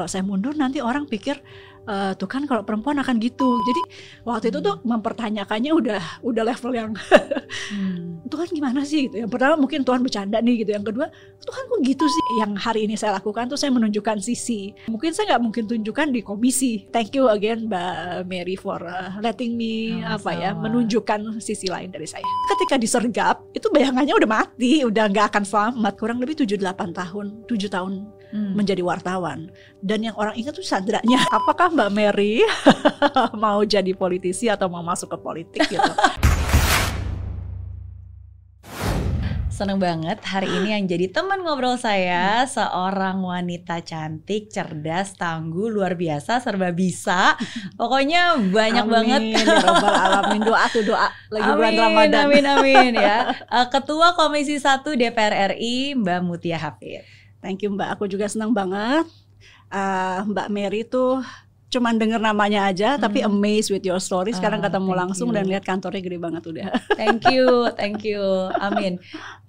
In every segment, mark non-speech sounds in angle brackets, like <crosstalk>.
kalau saya mundur nanti orang pikir uh, tuh kan kalau perempuan akan gitu. Jadi waktu itu tuh mempertanyakannya udah udah level yang hmm. <laughs> Tuhan gimana sih gitu. Yang pertama mungkin Tuhan bercanda nih gitu. Yang kedua Tuhan kok gitu sih. Yang hari ini saya lakukan tuh saya menunjukkan sisi. Mungkin saya nggak mungkin tunjukkan di komisi. Thank you again Mbak Mary for uh, letting me oh, apa ya menunjukkan sisi lain dari saya. Ketika disergap itu bayangannya udah mati, udah nggak akan selamat. Kurang lebih 7-8 tahun, 7 tahun hmm. menjadi wartawan. Dan yang orang ingat tuh Sandranya. <laughs> Apakah Mbak Mary <laughs> mau jadi politisi atau mau masuk ke politik gitu? <laughs> Seneng banget hari ini yang jadi teman ngobrol saya seorang wanita cantik, cerdas, tangguh, luar biasa, serba bisa. Pokoknya banyak amin, banget. Ya Robbal alamin doa tuh doa lagi amin, bulan Ramadan. Amin amin ya. Eh, Ketua Komisi 1 DPR RI Mbak Mutia Hafid. Thank you Mbak, aku juga senang banget. Uh, Mbak Mary tuh cuman denger namanya aja hmm. tapi amazed with your story sekarang oh, ketemu langsung you. dan lihat kantornya gede banget udah <laughs> thank you thank you amin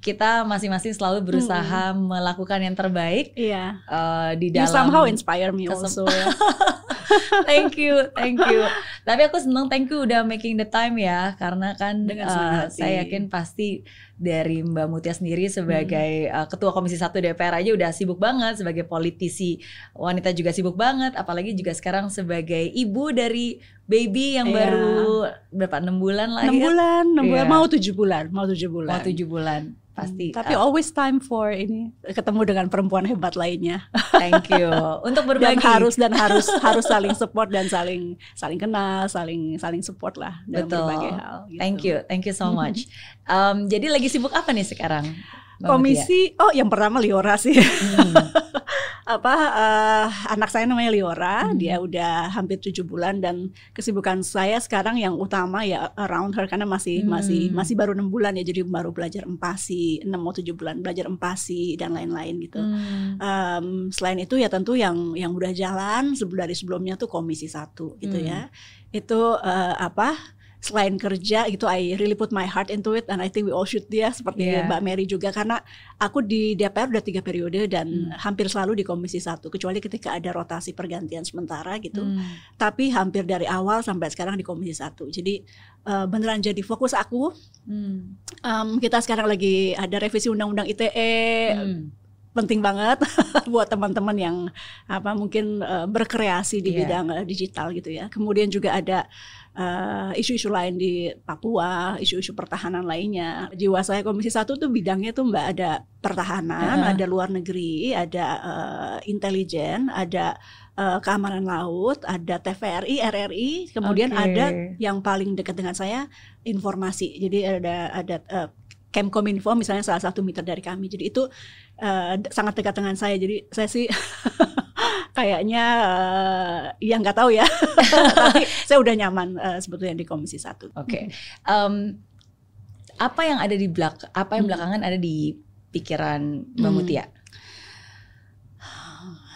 kita masing-masing selalu berusaha hmm. melakukan yang terbaik iya uh, di dalam you somehow inspire me also ya <laughs> <laughs> thank you thank you. Tapi aku seneng thank you udah making the time ya karena kan uh, saya yakin pasti dari Mbak Mutia sendiri sebagai hmm. uh, ketua Komisi 1 DPR aja udah sibuk banget sebagai politisi. Wanita juga sibuk banget apalagi juga sekarang sebagai ibu dari baby yang yeah. baru berapa enam bulan lah enam bulan enam yeah. bulan mau tujuh bulan mau tujuh bulan. Mau tujuh bulan pasti. Hmm, tapi uh, always time for ini ketemu dengan perempuan hebat lainnya. Thank you <laughs> untuk berbagi. Dan harus dan harus harus saling support dan saling saling kenal, saling saling support lah dalam Betul. berbagai hal. Gitu. Thank you, thank you so much. um, jadi lagi sibuk apa nih sekarang? Komisi, oh yang pertama Liora sih. Hmm. <laughs> apa uh, anak saya namanya Liora, hmm. dia udah hampir tujuh bulan dan kesibukan saya sekarang yang utama ya around her karena masih hmm. masih masih baru enam bulan ya jadi baru belajar empasi enam atau tujuh bulan belajar empasi dan lain-lain gitu. Hmm. Um, selain itu ya tentu yang yang udah jalan dari sebelumnya tuh Komisi satu gitu hmm. ya itu uh, apa selain kerja gitu I really put my heart into it and I think we all should ya seperti yeah. Mbak Mary juga karena aku di DPR udah tiga periode dan hmm. hampir selalu di Komisi satu kecuali ketika ada rotasi pergantian sementara gitu hmm. tapi hampir dari awal sampai sekarang di Komisi satu jadi uh, beneran jadi fokus aku hmm. um, kita sekarang lagi ada revisi undang-undang ITE hmm penting banget <laughs> buat teman-teman yang apa mungkin uh, berkreasi di yeah. bidang uh, digital gitu ya. Kemudian juga ada Eh, isu-isu uh, lain di Papua, isu-isu pertahanan lainnya. Jiwa saya Komisi Satu tuh bidangnya tuh mbak ada pertahanan, uh ada luar negeri, ada uh, intelijen, ada uh, keamanan laut, ada TVRI, RRI, kemudian okay. ada yang paling dekat dengan saya informasi. Jadi ada ada uh, Kemkominfo misalnya salah satu mitra dari kami. Jadi itu uh, sangat dekat dengan saya. Jadi saya sih <laughs> <gasps> kayaknya uh, ya nggak tahu ya <laughs> tapi saya udah nyaman uh, sebetulnya di komisi satu. Oke, okay. um, apa yang ada di belak apa yang hmm. belakangan ada di pikiran Mbak hmm. Mutia?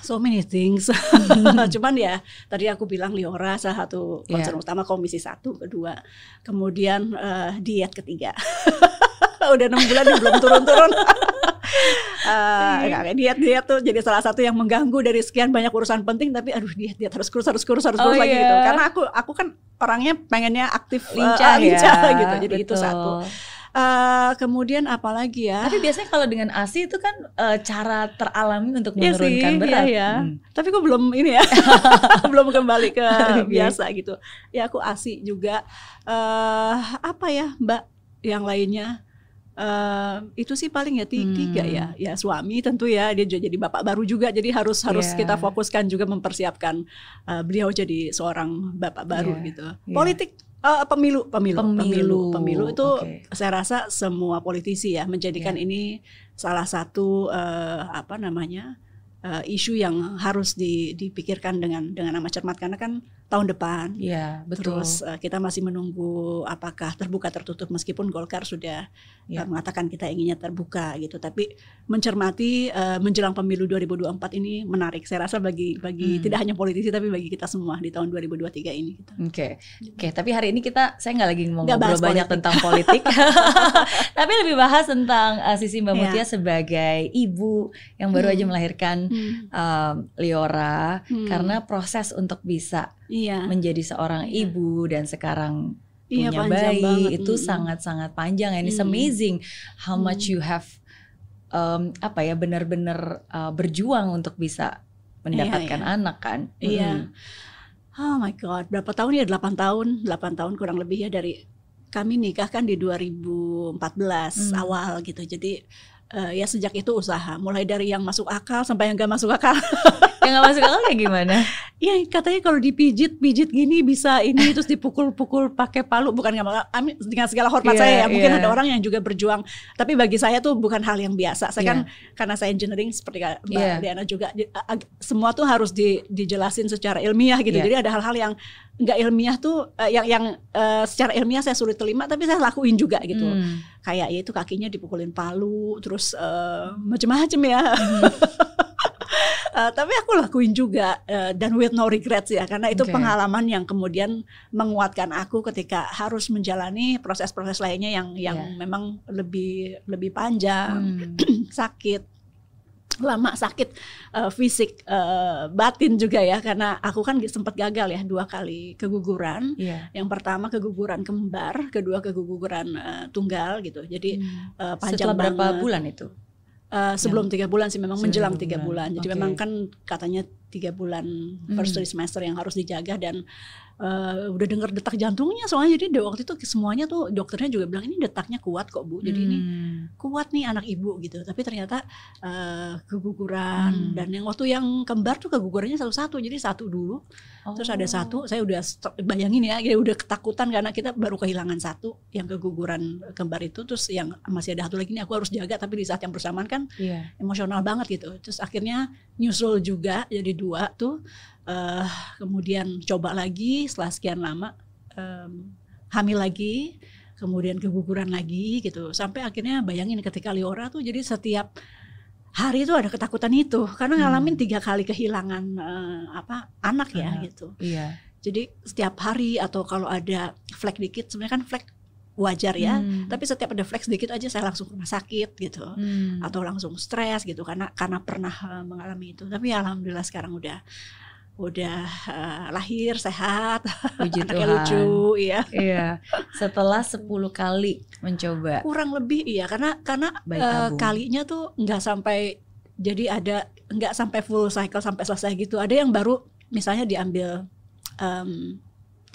So many things. <laughs> Cuman ya tadi aku bilang Liora salah satu concern yeah. utama komisi satu, kedua, kemudian uh, diet ketiga. <laughs> udah enam bulan belum turun-turun uh, diet diet tuh jadi salah satu yang mengganggu dari sekian banyak urusan penting tapi aduh diet diet harus kurus harus kurus harus kurus oh, lagi iya. gitu karena aku aku kan orangnya pengennya aktif lincah, uh, <laughs> lincah ya, gitu jadi betul. itu satu Uh, kemudian apalagi ya? Tapi biasanya kalau dengan ASI itu kan uh, cara teralami untuk iya menurunkan iya sih, berat. Iya, iya. Hmm. Tapi kok belum ini ya, <laughs> <laughs> belum kembali ke biasa gitu. Ya aku ASI juga. Uh, apa ya Mbak yang lainnya? Uh, itu sih paling ya tiga hmm. ya ya suami tentu ya dia juga jadi bapak baru juga jadi harus harus yeah. kita fokuskan juga mempersiapkan uh, beliau jadi seorang bapak baru yeah. gitu yeah. politik uh, pemilu pemilu pemilu pemilu, pemilu itu okay. saya rasa semua politisi ya menjadikan yeah. ini salah satu uh, apa namanya uh, isu yang harus dipikirkan dengan dengan amat cermat karena kan tahun depan. Iya, betul. Terus uh, kita masih menunggu apakah terbuka tertutup meskipun Golkar sudah ya. uh, mengatakan kita inginnya terbuka gitu. Tapi mencermati uh, menjelang pemilu 2024 ini menarik. Saya rasa bagi bagi hmm. tidak hanya politisi tapi bagi kita semua di tahun 2023 ini. Gitu. Oke, okay. oke. Okay, tapi hari ini kita saya nggak lagi mau ngobrol banyak tentang politik, <laughs> tapi lebih bahas tentang uh, sisi Mbak Mutia ya. sebagai ibu yang baru hmm. aja melahirkan hmm. um, Liora hmm. karena proses untuk bisa iya. menjadi seorang iya. ibu dan sekarang iya, punya bayi banget. itu sangat-sangat hmm. panjang and it's hmm. amazing how hmm. much you have um, apa ya benar-benar uh, berjuang untuk bisa mendapatkan iya, iya. anak kan. Iya. Hmm. Oh my god, berapa tahun ya? 8 tahun, 8 tahun kurang lebih ya dari kami nikah kan di 2014 hmm. awal gitu. Jadi uh, ya sejak itu usaha. Mulai dari yang masuk akal sampai yang gak masuk akal <laughs> yang gak masuk akal kayak gimana ya katanya kalau dipijit pijit gini bisa ini terus dipukul-pukul pakai palu bukan gak dengan segala hormat yeah, saya ya mungkin yeah. ada orang yang juga berjuang tapi bagi saya tuh bukan hal yang biasa saya yeah. kan karena saya engineering seperti Mbak yeah. Diana juga semua tuh harus di, dijelasin secara ilmiah gitu yeah. jadi ada hal-hal yang nggak ilmiah tuh uh, yang yang uh, secara ilmiah saya sulit terima tapi saya lakuin juga gitu hmm. kayak ya itu kakinya dipukulin palu terus uh, macem-macem ya hmm. Uh, <laughs> tapi aku lakuin juga uh, dan with no regrets ya karena itu okay. pengalaman yang kemudian menguatkan aku ketika harus menjalani proses-proses lainnya yang yang yeah. memang lebih lebih panjang hmm. <clears throat> sakit lama sakit uh, fisik uh, batin juga ya karena aku kan sempat gagal ya dua kali keguguran yeah. yang pertama keguguran kembar kedua keguguran uh, tunggal gitu jadi hmm. uh, panjang setelah berapa banget. bulan itu uh, sebelum tiga bulan sih memang menjelang tiga bulan. bulan jadi okay. memang kan katanya tiga bulan first hmm. semester yang harus dijaga dan uh, udah dengar detak jantungnya soalnya jadi waktu itu semuanya tuh dokternya juga bilang ini detaknya kuat kok bu jadi hmm. ini kuat nih anak ibu gitu tapi ternyata uh, keguguran hmm. dan yang waktu yang kembar tuh kegugurannya satu-satu jadi satu dulu oh. terus ada satu saya udah bayangin ya ya udah ketakutan karena kita baru kehilangan satu yang keguguran kembar itu terus yang masih ada satu lagi ini aku harus jaga tapi di saat yang bersamaan kan yeah. emosional banget gitu terus akhirnya nyusul juga jadi dua tuh uh, kemudian coba lagi setelah sekian lama um, hamil lagi kemudian keguguran lagi gitu sampai akhirnya bayangin ketika Liora tuh jadi setiap hari itu ada ketakutan itu karena ngalamin hmm. tiga kali kehilangan uh, apa anak ya anak. gitu iya. jadi setiap hari atau kalau ada flek dikit sebenarnya kan flek wajar ya hmm. tapi setiap ada flek sedikit aja saya langsung rumah sakit gitu hmm. atau langsung stres gitu karena karena pernah uh, mengalami itu tapi alhamdulillah sekarang udah udah uh, lahir sehat, Puji anaknya lucu, iya. Iya. Setelah 10 kali mencoba. Kurang lebih iya karena karena uh, kalinya tuh nggak sampai jadi ada nggak sampai full cycle sampai selesai gitu. Ada yang baru misalnya diambil um,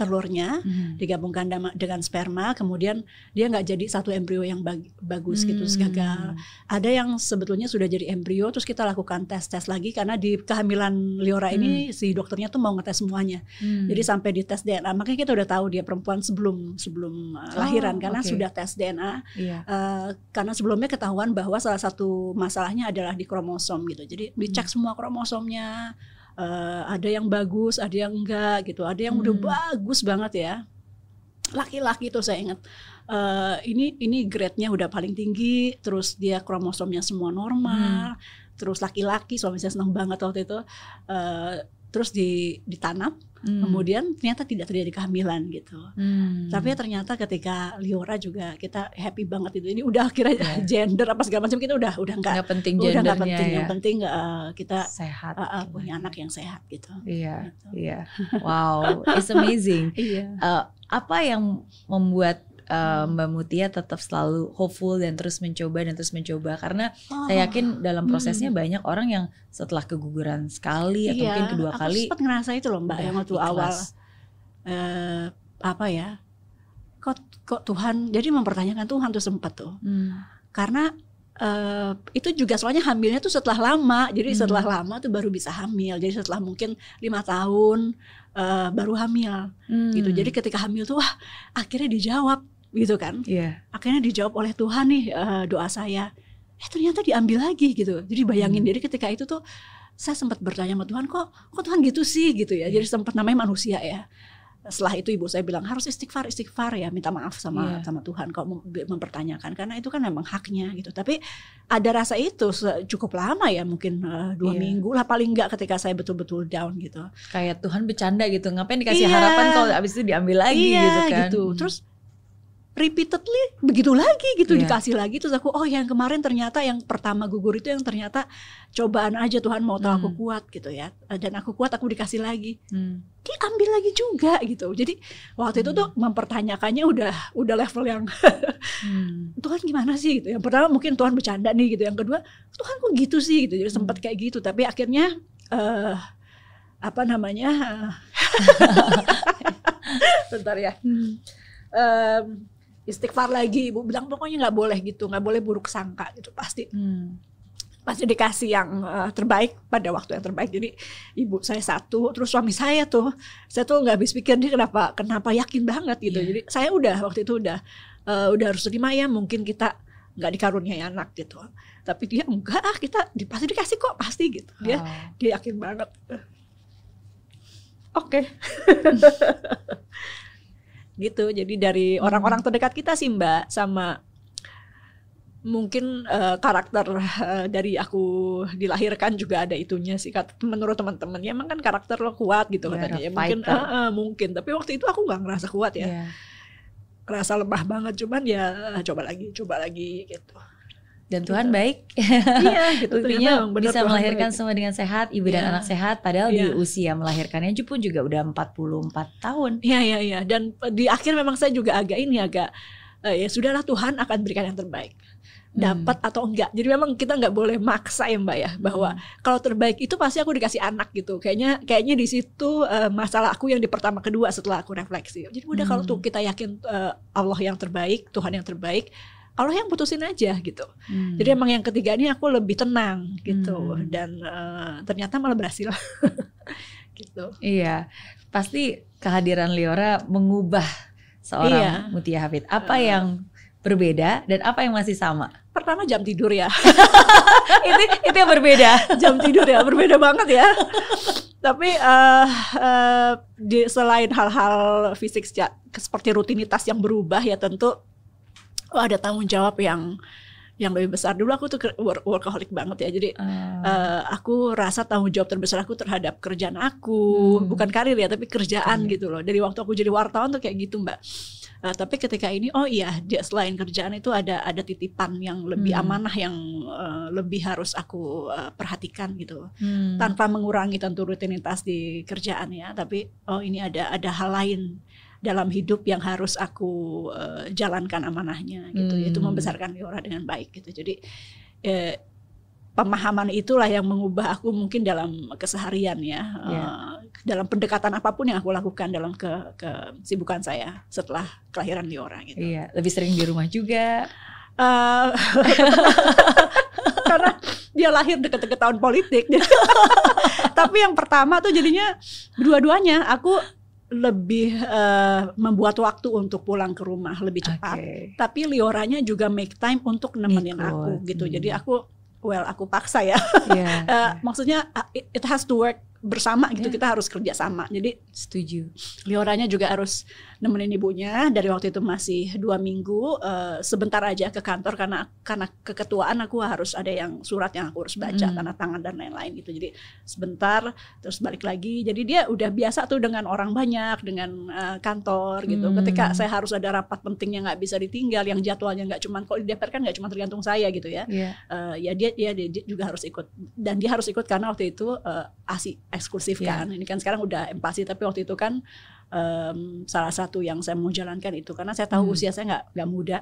telurnya hmm. digabungkan dengan sperma kemudian dia nggak jadi satu embrio yang bag, bagus hmm. gitu gagal ada yang sebetulnya sudah jadi embrio terus kita lakukan tes tes lagi karena di kehamilan Liora hmm. ini si dokternya tuh mau ngetes semuanya hmm. jadi sampai di tes DNA makanya kita udah tahu dia perempuan sebelum sebelum uh, oh, lahiran karena okay. sudah tes DNA yeah. Iya. uh, karena sebelumnya ketahuan bahwa salah satu masalahnya adalah di kromosom gitu jadi dicek hmm. semua kromosomnya uh, ada yang bagus, ada yang enggak gitu, ada yang hmm. udah bagus banget ya. Laki-laki itu saya ingat uh, ini ini grade-nya udah paling tinggi, terus dia kromosomnya semua normal, hmm. terus laki-laki suami saya senang banget waktu itu, uh, terus di, ditanam Hmm. Kemudian ternyata tidak terjadi kehamilan gitu. Hmm. Tapi ternyata ketika Liora juga kita happy banget itu. Ini udah kira yeah. <laughs> gender apa segala macam kita udah udah nggak penting udah nggak penting. Ya. Yang penting uh, kita sehat uh, uh, punya anak yang sehat gitu. Iya. Gitu. Iya. Wow, it's amazing. <laughs> iya. uh, apa yang membuat uh, Mbak Mutia tetap selalu hopeful dan terus mencoba dan terus mencoba karena oh. saya yakin dalam prosesnya hmm. banyak orang yang setelah keguguran sekali atau iya, mungkin kedua aku kali sempat ngerasa itu loh Mbak yang waktu ikhlas. awal uh, apa ya kok kok Tuhan jadi mempertanyakan Tuhan tuh sempat tuh hmm. karena Uh, itu juga soalnya hamilnya tuh setelah lama jadi hmm. setelah lama tuh baru bisa hamil jadi setelah mungkin lima tahun uh, baru hamil hmm. gitu jadi ketika hamil tuh wah akhirnya dijawab gitu kan. Yeah. Akhirnya dijawab oleh Tuhan nih uh, doa saya. Eh ternyata diambil lagi gitu. Jadi bayangin hmm. jadi ketika itu tuh saya sempat bertanya sama Tuhan kok kok Tuhan gitu sih gitu ya. Jadi sempat namanya manusia ya. Setelah itu ibu saya bilang harus istighfar istighfar ya minta maaf sama yeah. sama Tuhan kalau mempertanyakan karena itu kan memang haknya gitu. Tapi ada rasa itu cukup lama ya mungkin uh, dua yeah. minggu lah paling enggak ketika saya betul-betul down gitu. Kayak Tuhan bercanda gitu ngapain dikasih yeah. harapan kalau abis itu diambil lagi yeah, gitu kan. Gitu. Terus repeatedly begitu lagi gitu yeah. dikasih lagi terus aku oh yang kemarin ternyata yang pertama gugur itu yang ternyata cobaan aja Tuhan mau tahu hmm. aku kuat gitu ya dan aku kuat aku dikasih lagi hmm. diambil lagi juga gitu jadi waktu hmm. itu tuh hmm. mempertanyakannya udah udah level yang hmm. <laughs> Tuhan gimana sih gitu yang pertama mungkin Tuhan bercanda nih gitu yang kedua Tuhan kok gitu sih gitu jadi sempat hmm. kayak gitu tapi akhirnya uh, apa namanya <laughs> <laughs> uh, bentar ya hmm. um, istighfar lagi ibu bilang pokoknya nggak boleh gitu nggak boleh buruk sangka gitu. Pasti. Hmm. Pasti dikasih yang uh, terbaik pada waktu yang terbaik. Jadi ibu saya satu terus suami saya tuh saya tuh nggak habis pikir dia kenapa kenapa yakin banget gitu. Yeah. jadi saya udah waktu itu udah uh, udah harus terima ya mungkin kita nggak dikaruniai anak gitu. Tapi dia enggak ah kita pasti dikasih kok pasti gitu. Dia oh. dia yakin banget. Oke. okay. <laughs> gitu. Jadi dari hmm. orang-orang terdekat kita sih mbak sama mungkin uh, karakter uh, dari aku dilahirkan juga ada itunya sih menurut teman-teman ya emang kan karakter lo kuat gitu yeah, katanya. ya mungkin uh, uh, mungkin. Tapi waktu itu aku nggak ngerasa kuat ya. Yeah. ngerasa lemah banget. Cuman ya coba lagi coba lagi gitu dan Tuhan gitu. baik iya gitu buktinya bisa Tuhan melahirkan baik. semua dengan sehat ibu yeah. dan iya. anak sehat padahal yeah. di iya. usia melahirkannya pun juga udah 44 tahun iya iya iya dan di akhir memang saya juga agak ini agak uh, ya sudahlah Tuhan akan berikan yang terbaik dapat hmm. atau enggak. Jadi memang kita nggak boleh maksa ya Mbak ya bahwa hmm. kalau terbaik itu pasti aku dikasih anak gitu. Kayaknya kayaknya di situ uh, masalah aku yang di pertama kedua setelah aku refleksi. Jadi udah hmm. kalau tuh kita yakin uh, Allah yang terbaik, Tuhan yang terbaik, Allah yang putusin aja gitu. Hmm. Jadi emang yang ketiga ini aku lebih tenang gitu hmm. dan uh, ternyata malah berhasil. <laughs> gitu. Iya. Pasti kehadiran Liora mengubah seorang iya. Mutia Hafid. Apa uh, yang berbeda dan apa yang masih sama? Pertama jam tidur ya. <laughs> itu itu yang berbeda. <laughs> jam tidur ya, berbeda banget ya. Tapi uh, uh, di, selain hal-hal fisik seperti rutinitas yang berubah ya tentu oh, ada tanggung jawab yang yang lebih besar dulu aku tuh workaholic banget ya jadi uh. Uh, aku rasa tanggung jawab terbesar aku terhadap kerjaan aku hmm. bukan karir ya tapi kerjaan hmm. gitu loh dari waktu aku jadi wartawan tuh kayak gitu mbak Uh, tapi ketika ini oh iya dia selain kerjaan itu ada ada titipan yang lebih hmm. amanah yang uh, lebih harus aku uh, perhatikan gitu. Hmm. Tanpa mengurangi tentu rutinitas di kerjaan ya, tapi oh ini ada ada hal lain dalam hidup yang harus aku uh, jalankan amanahnya gitu hmm. yaitu membesarkan Liora dengan baik gitu. Jadi eh, pemahaman itulah yang mengubah aku mungkin dalam keseharian ya yeah. Ya. uh, dalam pendekatan apa pun yang aku lakukan dalam ke kesibukan saya setelah kelahiran Liora gitu. Iya, lebih sering di rumah juga. Uh, <laughs> karena dia lahir dekat-dekat tahun politik. <laughs> Tapi yang pertama tuh jadinya dua-duanya aku lebih uh, membuat waktu untuk pulang ke rumah lebih cepat. Okay. Tapi Lioranya juga make time untuk nemenin Ikut. aku gitu. Hmm. Jadi aku well aku paksa ya. Yeah. <laughs> uh, maksudnya it, it has to work bersama gitu yeah. kita harus kerja sama jadi setuju Lioranya juga harus nemenin ibunya dari waktu itu masih dua minggu uh, sebentar aja ke kantor karena karena keketuaan aku harus ada yang surat yang aku harus baca mm. tanda tangan dan lain-lain gitu jadi sebentar terus balik lagi jadi dia udah biasa tuh dengan orang banyak dengan uh, kantor gitu mm. ketika saya harus ada rapat penting yang nggak bisa ditinggal yang jadwalnya nggak cuma kalau di DPR kan nggak cuma tergantung saya gitu ya yeah. uh, ya dia, dia dia juga harus ikut dan dia harus ikut karena waktu itu uh, asi eksklusif yeah. kan. Ini kan sekarang udah empati tapi waktu itu kan um, salah satu yang saya mau jalankan itu karena saya tahu hmm. usia saya nggak nggak muda.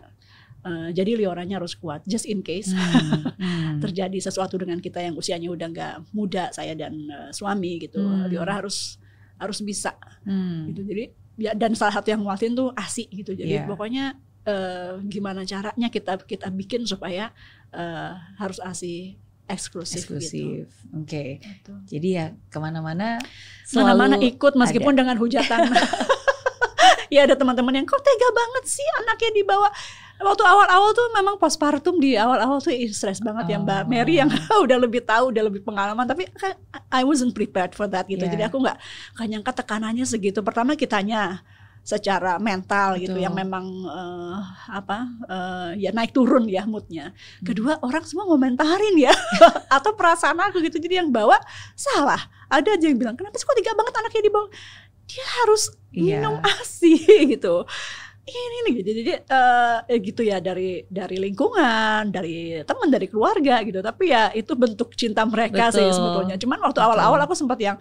Uh, jadi lioranya harus kuat, just in case hmm. <laughs> Hmm. terjadi sesuatu dengan kita yang usianya udah nggak muda saya dan uh, suami gitu, hmm. liora harus harus bisa hmm. gitu. Jadi ya dan salah satu yang nguatin tuh asi gitu. Jadi yeah. pokoknya uh, gimana caranya kita kita bikin supaya uh, harus asi eksklusif. Gitu. Eksklusif, gitu. oke. Okay. Gitu. Jadi ya ke mana-mana, mana-mana ikut meskipun ada. dengan hujatan. <laughs> ya ada teman-teman yang kok tega banget sih anaknya dibawa. Waktu awal-awal tuh memang postpartum di awal-awal tuh stres banget oh. ya Mbak Mary yang <laughs> udah lebih tahu, udah lebih pengalaman. Tapi kan I wasn't prepared for that gitu. Yeah. Jadi aku nggak nyangka tekanannya segitu. Pertama kitanya secara mental Betul. gitu yang memang uh, apa uh, ya naik turun ya moodnya. Hmm. Kedua orang semua ngomentarin ya <laughs> atau perasaan aku gitu jadi yang bawa salah. Ada aja yang bilang kenapa sih kok tiga banget anaknya dibawa? Dia harus yeah. minum asi <laughs> gitu. Ini nih gitu. Jadi uh, gitu ya dari dari lingkungan, dari teman, dari keluarga gitu. Tapi ya itu bentuk cinta mereka Betul. sih sebetulnya. Cuman waktu awal-awal aku sempat yang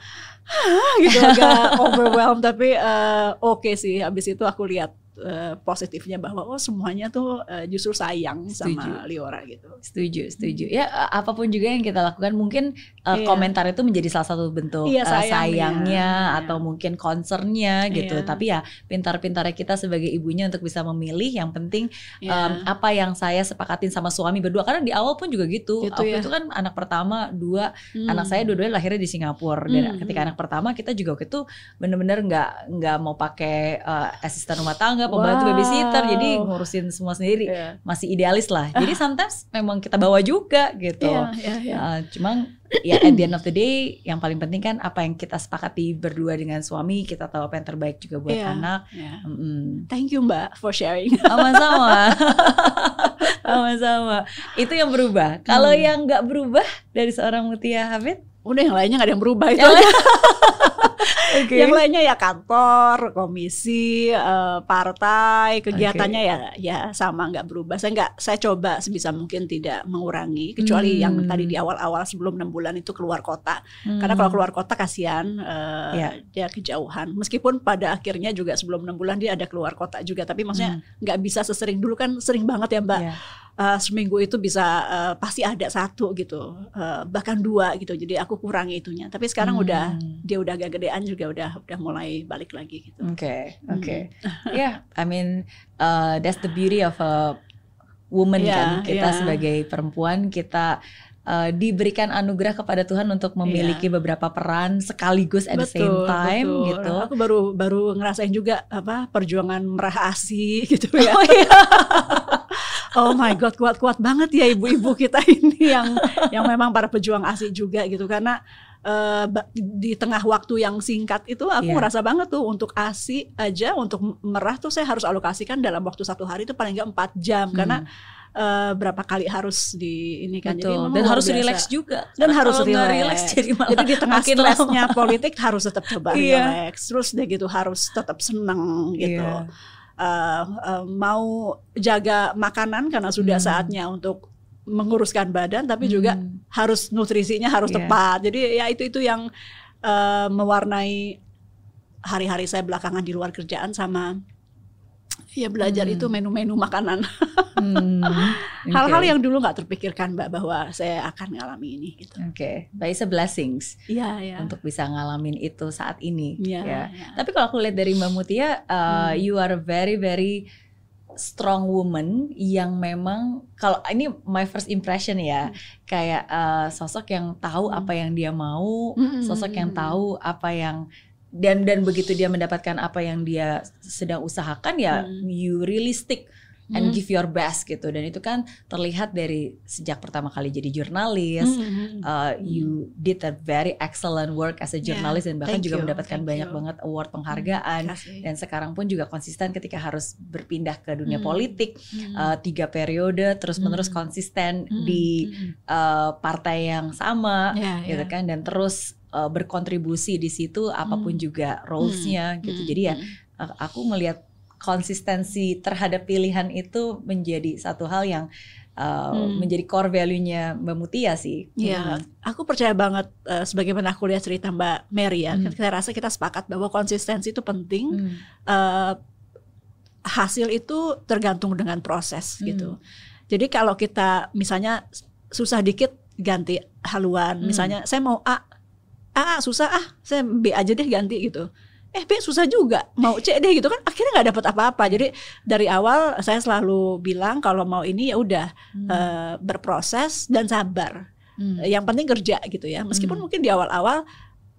gitu agak <laughs> overwhelmed tapi uh, oke okay sih. Habis itu aku lihat uh, positifnya bahwa oh semuanya tuh uh, justru sayang setuju. sama Liora gitu. Setuju, setuju. Ya apa pun juga yang kita lakukan mungkin uh, iya. komentar itu menjadi salah satu bentuk iya, sayangnya, uh, sayangnya iya. atau mungkin concernnya gitu. Iya. Tapi ya pintar-pintarnya kita sebagai ibunya untuk bisa memilih yang penting iya. um, apa yang saya sepakatin sama suami berdua karena di awal pun juga gitu. gitu Aku ya. itu kan anak pertama, dua hmm. anak saya dua-duanya lahirnya di Singapura dan hmm. ketika anak pertama kita juga waktu itu bener-bener nggak nggak mau pakai uh, asisten rumah tangga pembantu wow. babysitter jadi ngurusin semua sendiri yeah. masih idealis lah jadi sometimes memang kita bawa juga gitu yeah, yeah, yeah. Uh, cuman ya at the end of the day yang paling penting kan apa yang kita sepakati berdua dengan suami kita tahu apa yang terbaik juga buat yeah, anak yeah. Mm -hmm. thank you mbak for sharing <laughs> sama-sama sama-sama itu yang berubah kalau hmm. yang nggak berubah dari seorang Mutia Hafid udah yang lainnya nggak ada yang berubah itu <laughs> okay. Yang lainnya ya kantor, komisi, uh, partai, kegiatannya okay. ya ya sama nggak berubah. Saya nggak saya coba sebisa mungkin tidak mengurangi kecuali hmm. yang tadi di awal-awal sebelum enam bulan itu keluar kota. Hmm. Karena kalau keluar kota kasihan uh, yeah. dia kejauhan. Meskipun pada akhirnya juga sebelum enam bulan dia ada keluar kota juga, tapi maksudnya hmm. nggak hmm. bisa sesering dulu kan sering banget ya Mbak. Yeah uh, seminggu itu bisa uh, pasti ada satu gitu uh, bahkan dua gitu jadi aku kurangi itunya tapi sekarang hmm. udah dia udah agak gedean juga udah udah mulai balik lagi gitu oke okay, oke okay. <laughs> hmm. yeah I mean uh, that's the beauty of a woman yeah, kan kita yeah. sebagai perempuan kita uh, diberikan anugerah kepada Tuhan untuk memiliki yeah. beberapa peran sekaligus at betul, the same time betul. gitu. Aku baru baru ngerasain juga apa perjuangan merah asi <laughs> gitu ya. Oh, iya. <laughs> oh my god kuat-kuat banget ya ibu-ibu kita <laughs> ini yang yang memang para pejuang ASI juga gitu. Karena uh, di tengah waktu yang singkat itu aku yeah. ngerasa banget tuh untuk ASI aja untuk merah tuh saya harus alokasikan dalam waktu satu hari itu paling nggak empat jam. Hmm. karena uh, berapa kali harus di ini kan. Betul. jadi dan harus rileks juga. Dan harus rileks <laughs> jadi, jadi di tengah stresnya politik harus tetap coba yeah. rileks terus deh gitu harus tetap seneng gitu. Yeah uh, uh, mau jaga makanan karena sudah hmm. saatnya untuk menguruskan badan tapi hmm. juga harus nutrisinya harus yeah. tepat. Jadi ya itu itu yang uh, mewarnai hari-hari saya belakangan di luar kerjaan sama ya belajar hmm. itu menu-menu makanan. Hmm, <laughs> Hal-hal okay. yang dulu nggak terpikirkan Mbak bahwa saya akan ngalami ini gitu. Oke, okay. it's a blessings. Iya, yeah, Untuk bisa ngalamin itu saat ini. Iya. Yeah, yeah. Tapi kalau aku lihat dari Mbak Mutia, uh, hmm. you are very very strong woman yang memang kalau ini my first impression ya hmm. kayak uh, sosok yang tahu hmm. apa yang dia mau, hmm. sosok yang tahu apa yang dan dan begitu dia mendapatkan apa yang dia sedang usahakan ya hmm. you really stick and hmm. give your best gitu dan itu kan terlihat dari sejak pertama kali jadi jurnalis hmm. uh, you did a very excellent work as a journalist yeah. dan bahkan Thank juga you. mendapatkan Thank banyak you. banget award penghargaan hmm. dan sekarang pun juga konsisten ketika harus berpindah ke dunia hmm. politik hmm. Uh, tiga periode terus menerus hmm. konsisten hmm. di uh, partai yang sama yeah, gitu yeah. kan dan terus uh, berkontribusi di situ apa pun hmm. juga rolesnya hmm. gitu. Jadi ya hmm. aku melihat konsistensi terhadap pilihan itu menjadi satu hal yang uh, hmm. menjadi core value-nya Mbak Mutia sih. Iya, hmm. aku percaya banget uh, sebagaimana aku lihat cerita Mbak Mary ya. Hmm. Kita rasa kita sepakat bahwa konsistensi itu penting. Hmm. Uh, hasil itu tergantung dengan proses hmm. gitu. Jadi kalau kita misalnya susah dikit ganti haluan, hmm. misalnya saya mau A A susah ah saya B aja deh ganti gitu eh B susah juga mau C deh gitu kan akhirnya nggak dapet apa-apa jadi dari awal saya selalu bilang kalau mau ini ya udah hmm. uh, berproses dan sabar hmm. yang penting kerja gitu ya meskipun hmm. mungkin di awal-awal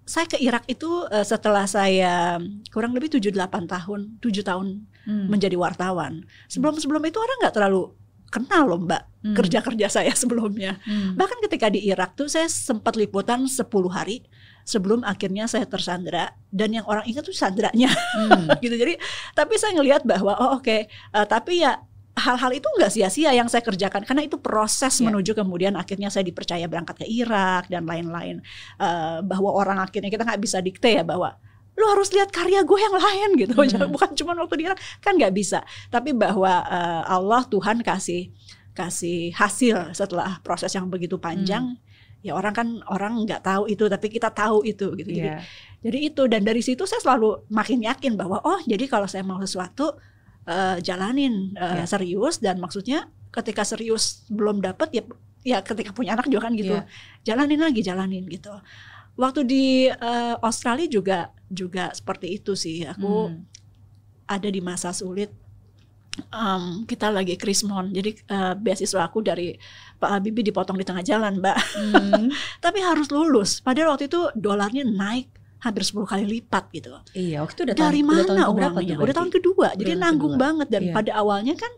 saya ke Irak itu uh, setelah saya kurang lebih 7-8 tahun 7 tahun hmm. menjadi wartawan sebelum-sebelum itu orang nggak terlalu kenal loh mbak hmm. kerja-kerja saya <laughs> sebelumnya hmm. bahkan ketika di Irak tuh saya sempat liputan 10 hari sebelum akhirnya saya tersandra. Dan yang orang ingat tuh sandranya. Hmm. <laughs> gitu. Jadi tapi saya ngelihat bahwa oh oke okay, uh, eh, tapi ya hal-hal itu nggak sia-sia yang saya kerjakan. Karena itu proses yeah. menuju kemudian akhirnya saya dipercaya berangkat ke Irak dan lain-lain. Uh, bahwa orang akhirnya kita nggak bisa dikte ya bahwa lu harus lihat karya gue yang lain gitu. Hmm. <laughs> bukan cuma waktu dia kan nggak bisa. Tapi bahwa uh, Allah Tuhan kasih kasih hasil setelah proses yang begitu panjang. Hmm. Ya orang kan orang nggak tahu itu tapi kita tahu itu gitu yeah. jadi iya. jadi itu dan dari situ saya selalu makin yakin bahwa oh jadi kalau saya mau sesuatu uh, jalanin uh, yeah. serius dan maksudnya ketika serius belum dapet ya ya ketika punya anak juga kan gitu yeah. jalanin lagi jalanin gitu waktu di uh, Australia juga juga seperti itu sih aku hmm. ada di masa sulit um, kita lagi krismon jadi uh, beasiswa aku dari Pak Habibie dipotong di tengah jalan mbak hmm. <laughs> tapi harus lulus padahal waktu itu dolarnya naik hampir 10 kali lipat gitu iya waktu itu udah dari tahun, mana udah tahun uangnya udah tahun kedua jadi nanggung kedua. banget dan yeah. pada awalnya kan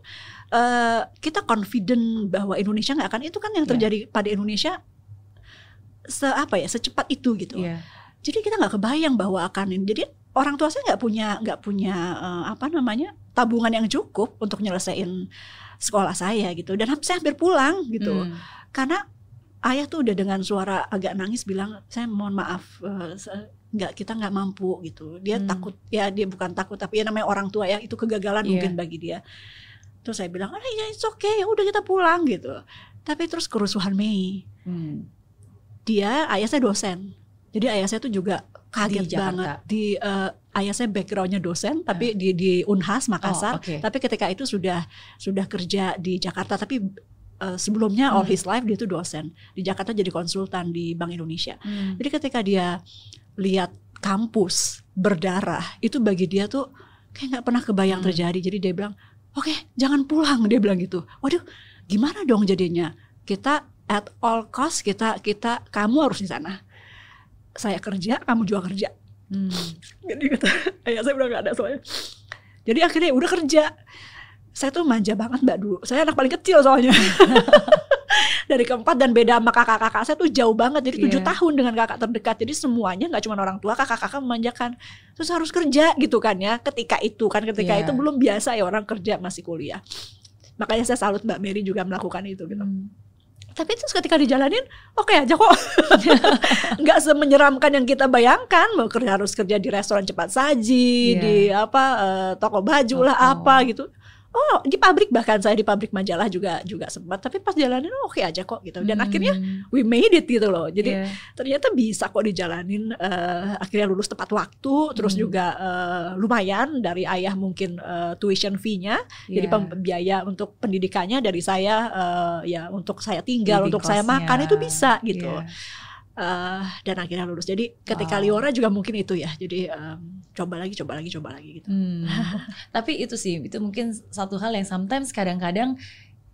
uh, kita confident bahwa Indonesia nggak akan itu kan yang iya. terjadi yeah. pada Indonesia se apa ya secepat itu gitu yeah. jadi kita nggak kebayang bahwa akan ini jadi orang tua saya nggak punya nggak punya uh, apa namanya tabungan yang cukup untuk nyelesain sekolah saya gitu. Dan saya hampir pulang gitu. Hmm. karena ayah tuh udah dengan suara agak nangis bilang saya mohon maaf uh, nggak kita nggak mampu gitu. Dia hmm. takut ya dia bukan takut tapi ya namanya orang tua ya itu kegagalan yeah. mungkin bagi dia. Terus saya bilang ah ya it's okay ya udah kita pulang gitu. Tapi terus kerusuhan Mei. Hmm. dia ayah saya dosen. Jadi ayah saya tuh juga kaget di banget. Di uh, ayah saya backgroundnya dosen tapi uh. di di Unhas Makassar oh, okay. tapi ketika itu sudah sudah kerja di Jakarta tapi uh, sebelumnya hmm. all his life dia itu dosen di Jakarta jadi konsultan di Bank Indonesia hmm. jadi ketika dia lihat kampus berdarah itu bagi dia tuh kayak nggak pernah kebayang hmm. terjadi jadi dia bilang oke okay, jangan pulang dia bilang gitu waduh gimana dong jadinya kita at all cost kita kita kamu harus di sana saya kerja kamu juga kerja hmm. jadi kata <laughs> ayah saya udah gak ada soalnya. Jadi akhirnya udah kerja. Saya tuh manja banget mbak dulu. Saya anak paling kecil soalnya. <laughs> <laughs> Dari keempat dan beda sama kakak-kakak saya tuh jauh banget. Jadi tujuh yeah. tahun dengan kakak terdekat. Jadi semuanya nggak cuma orang tua kakak-kakak memanjakan. Terus harus kerja gitu kan ya ketika itu kan. Ketika yeah. itu belum biasa ya orang kerja masih kuliah. Makanya saya salut mbak Mary juga melakukan itu gitu. Hmm tapi terus ketika dijalanin oke okay aja kok. <laughs> Nggak semenyeramkan yang kita bayangkan. Mau kerja harus kerja di restoran cepat saji yeah. di apa uh, toko baju oh, lah apa gitu oh di pabrik bahkan saya di pabrik majalah juga juga sempat tapi pas jalanin oh, oke okay aja kok gitu dan hmm. akhirnya we made it gitu loh jadi yeah. ternyata bisa kok dijalanin uh, akhirnya lulus tepat waktu terus hmm. juga uh, lumayan dari ayah mungkin uh, tuition fee-nya yeah. jadi biaya untuk pendidikannya dari saya uh, ya untuk saya tinggal Living untuk saya makan itu bisa gitu yeah uh, dan akhirnya lulus. Jadi ketika wow. Liora juga mungkin itu ya. Jadi um, coba lagi, coba lagi, coba lagi gitu. Hmm. <laughs> Tapi itu sih, itu mungkin satu hal yang sometimes kadang-kadang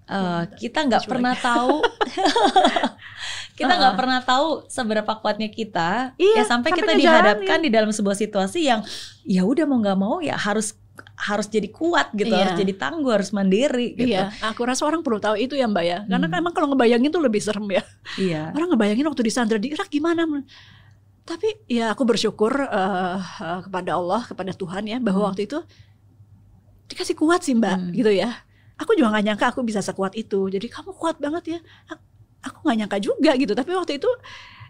uh, kita nggak pernah tahu. <laughs> kita nggak uh -uh. pernah tahu seberapa kuatnya kita iya, ya sampai, sampai kita dihadapkan di dalam sebuah situasi yang ya udah mau nggak mau ya harus harus jadi kuat gitu, iya. harus jadi tangguh, harus mandiri gitu. Iya, aku rasa orang perlu tahu itu ya Mbak ya. Karena hmm. kan emang kalau ngebayangin tuh lebih serem ya. Iya. Orang ngebayangin waktu di Sandra di Irak gimana. Tapi ya aku bersyukur uh, uh, kepada Allah, kepada Tuhan ya bahwa hmm. waktu itu dikasih kuat sih Mbak hmm. gitu ya. Aku juga gak nyangka aku bisa sekuat itu. Jadi kamu kuat banget ya. Aku gak nyangka juga gitu. Tapi waktu itu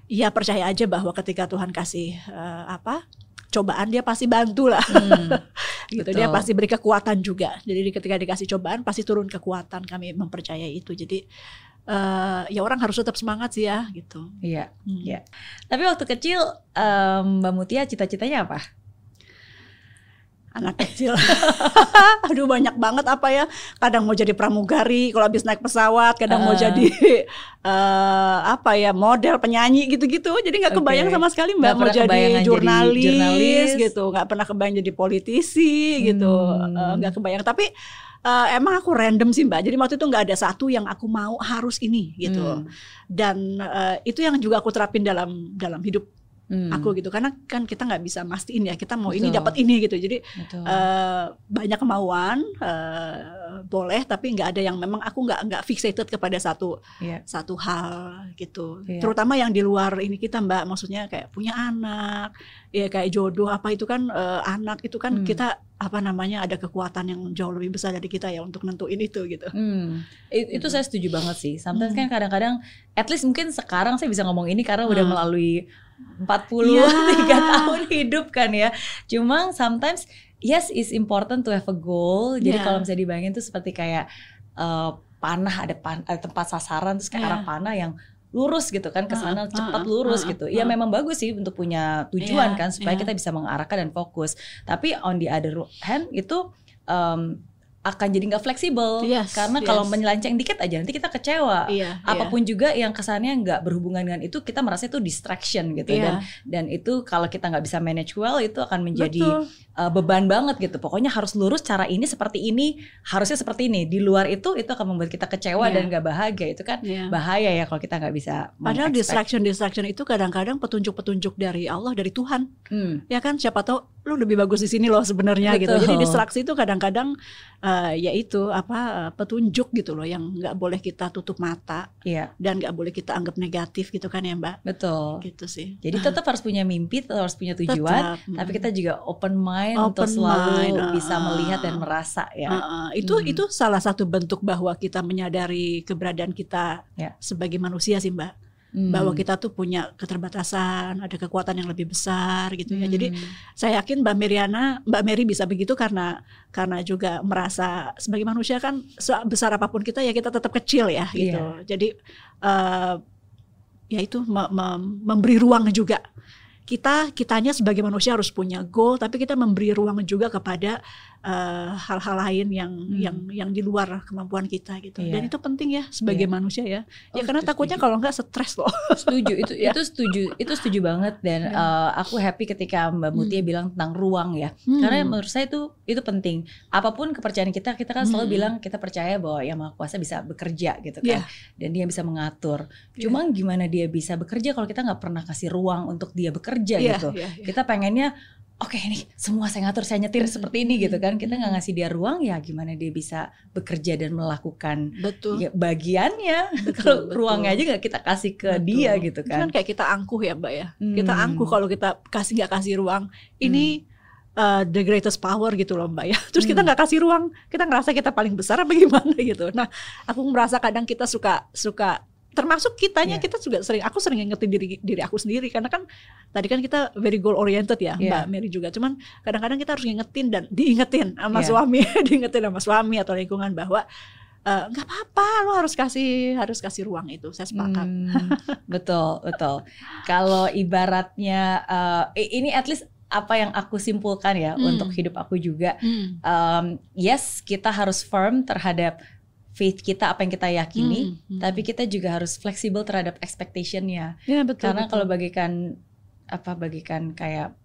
ya percaya aja bahwa ketika Tuhan kasih uh, apa cobaan dia pasti bantu lah. Hmm, <laughs> gitu dia pasti beri kekuatan juga. Jadi ketika dikasih cobaan pasti turun kekuatan kami mempercayai itu. Jadi uh, ya orang harus tetap semangat sih ya gitu. Iya hmm. iya. Tapi waktu kecil um, mbak Mutia cita-citanya apa anak kecil. <laughs> Aduh banyak banget apa ya. Kadang mau jadi pramugari kalau habis naik pesawat, kadang uh. mau jadi uh, apa ya model penyanyi gitu-gitu. Jadi nggak kebayang okay. sama sekali mbak gak mau jadi jurnalis, jadi jurnalis gitu. Nggak pernah kebayang jadi politisi gitu. hmm. gitu. Nggak uh, kebayang. Tapi uh, emang aku random sih mbak. Jadi waktu itu nggak ada satu yang aku mau harus ini gitu. Hmm. Dan uh, itu yang juga aku terapin dalam dalam hidup hmm. aku gitu karena kan kita nggak bisa mastiin ya kita mau Betul. ini dapat ini gitu jadi uh, banyak kemauan uh, boleh tapi nggak ada yang memang aku nggak nggak fixated kepada satu yeah. satu hal gitu yeah. terutama yang di luar ini kita mbak maksudnya kayak punya anak ya kayak jodoh apa itu kan uh, anak itu kan hmm. kita apa namanya ada kekuatan yang jauh lebih besar dari kita ya untuk nentuin itu gitu. Hmm. It, itu gitu. saya setuju banget sih. Sometimes hmm. kan kadang-kadang, at least mungkin sekarang saya bisa ngomong ini karena hmm. udah melalui 43 yeah. <laughs> tahun hidup kan ya. Cuma sometimes yes is important to have a goal. Jadi yeah. kalau misalnya dibayangin tuh seperti kayak uh, panah ada pan, ada tempat sasaran terus kayak yeah. arah panah yang lurus gitu kan ke sana uh, cepat lurus uh, uh, gitu. Ya uh, memang bagus sih untuk punya tujuan yeah, kan supaya yeah. kita bisa mengarahkan dan fokus. Tapi on the other hand itu um, akan jadi nggak fleksibel yes, karena yes. kalau menyelanceng dikit aja nanti kita kecewa iya, apa pun iya. juga yang kesannya nggak berhubungan dengan itu kita merasa itu distraction gitu iya. dan dan itu kalau kita nggak bisa manage well itu akan menjadi uh, beban banget gitu pokoknya harus lurus cara ini seperti ini harusnya seperti ini di luar itu itu akan membuat kita kecewa iya. dan nggak bahagia itu kan iya. bahaya ya kalau kita nggak bisa padahal distraction distraction itu kadang-kadang petunjuk-petunjuk dari Allah dari Tuhan hmm. ya kan siapa tahu lu lebih bagus di sini loh sebenarnya gitu. Jadi distraksi itu kadang-kadang uh, ya itu apa uh, petunjuk gitu loh yang nggak boleh kita tutup mata iya. dan nggak boleh kita anggap negatif gitu kan ya Mbak. Betul. Gitu sih. Jadi tetap harus punya mimpi, tetap harus punya tujuan, tetap. tapi kita juga open mind open untuk selalu mind, uh, bisa melihat dan merasa ya. Uh, uh, itu hmm. itu salah satu bentuk bahwa kita menyadari keberadaan kita ya. sebagai manusia sih Mbak hmm. bahwa kita tuh punya keterbatasan, ada kekuatan yang lebih besar gitu ya. Hmm. Jadi saya yakin Mbak Meriana, Mbak Mary bisa begitu karena karena juga merasa sebagai manusia kan besar apa pun kita ya kita tetap kecil ya gitu. Yeah. Jadi uh, ya itu me me memberi ruang juga kita kitanya sebagai manusia harus punya goal tapi kita memberi ruang juga kepada hal-hal uh, lain yang hmm. yang yang di luar kemampuan kita gitu. Iya. Dan itu penting ya sebagai yeah. manusia ya. Oh, ya karena takutnya kalau enggak stres loh. Setuju itu <laughs> ya. itu setuju itu setuju banget dan yeah. uh, aku happy ketika Mbak Mutia hmm. bilang tentang ruang ya. Hmm. Karena menurut saya itu itu penting. Apa pun kepercayaan kita kita kan selalu hmm. bilang kita percaya bahwa yang Maha Kuasa bisa bekerja gitu kan. Yeah. Dan dia bisa mengatur. Yeah. Cuma gimana dia bisa bekerja kalau kita nggak pernah kasih ruang untuk dia bekerja yeah, gitu. Yeah, yeah. Kita pengennya oke okay, nih semua saya ngatur saya nyetir seperti ini gitu kan kita nggak ngasih dia ruang ya gimana dia bisa bekerja dan melakukan betul. Ya, bagiannya <laughs> kalau ruangnya aja nggak kita kasih ke betul. dia gitu kan kan kayak kita angkuh ya mbak ya hmm. kita angkuh kalau kita kasih nggak kasih ruang ini hmm. Uh, the greatest power gitu loh mbak ya <laughs> terus hmm. kita nggak kasih ruang kita ngerasa kita paling besar apa gimana gitu nah aku merasa kadang kita suka suka termasuk kitanya yeah. kita juga sering aku sering ngingetin diri diri aku sendiri karena kan tadi kan kita very goal oriented ya yeah. Mbak Mary juga cuman kadang-kadang kita harus ngingetin dan diingetin sama yeah. suami <laughs> diingetin sama suami atau lingkungan bahwa eh, nggak uh, apa-apa lo harus kasih harus kasih ruang itu saya sepakat hmm, <laughs> betul betul kalau ibaratnya uh, ini at least apa yang aku simpulkan ya hmm. untuk hidup aku juga hmm. um, yes kita harus firm terhadap faith kita apa yang kita yakini, hmm, hmm. tapi kita juga harus fleksibel terhadap expectationnya. Ya, betul, Karena betul. kalau bagikan apa bagikan kayak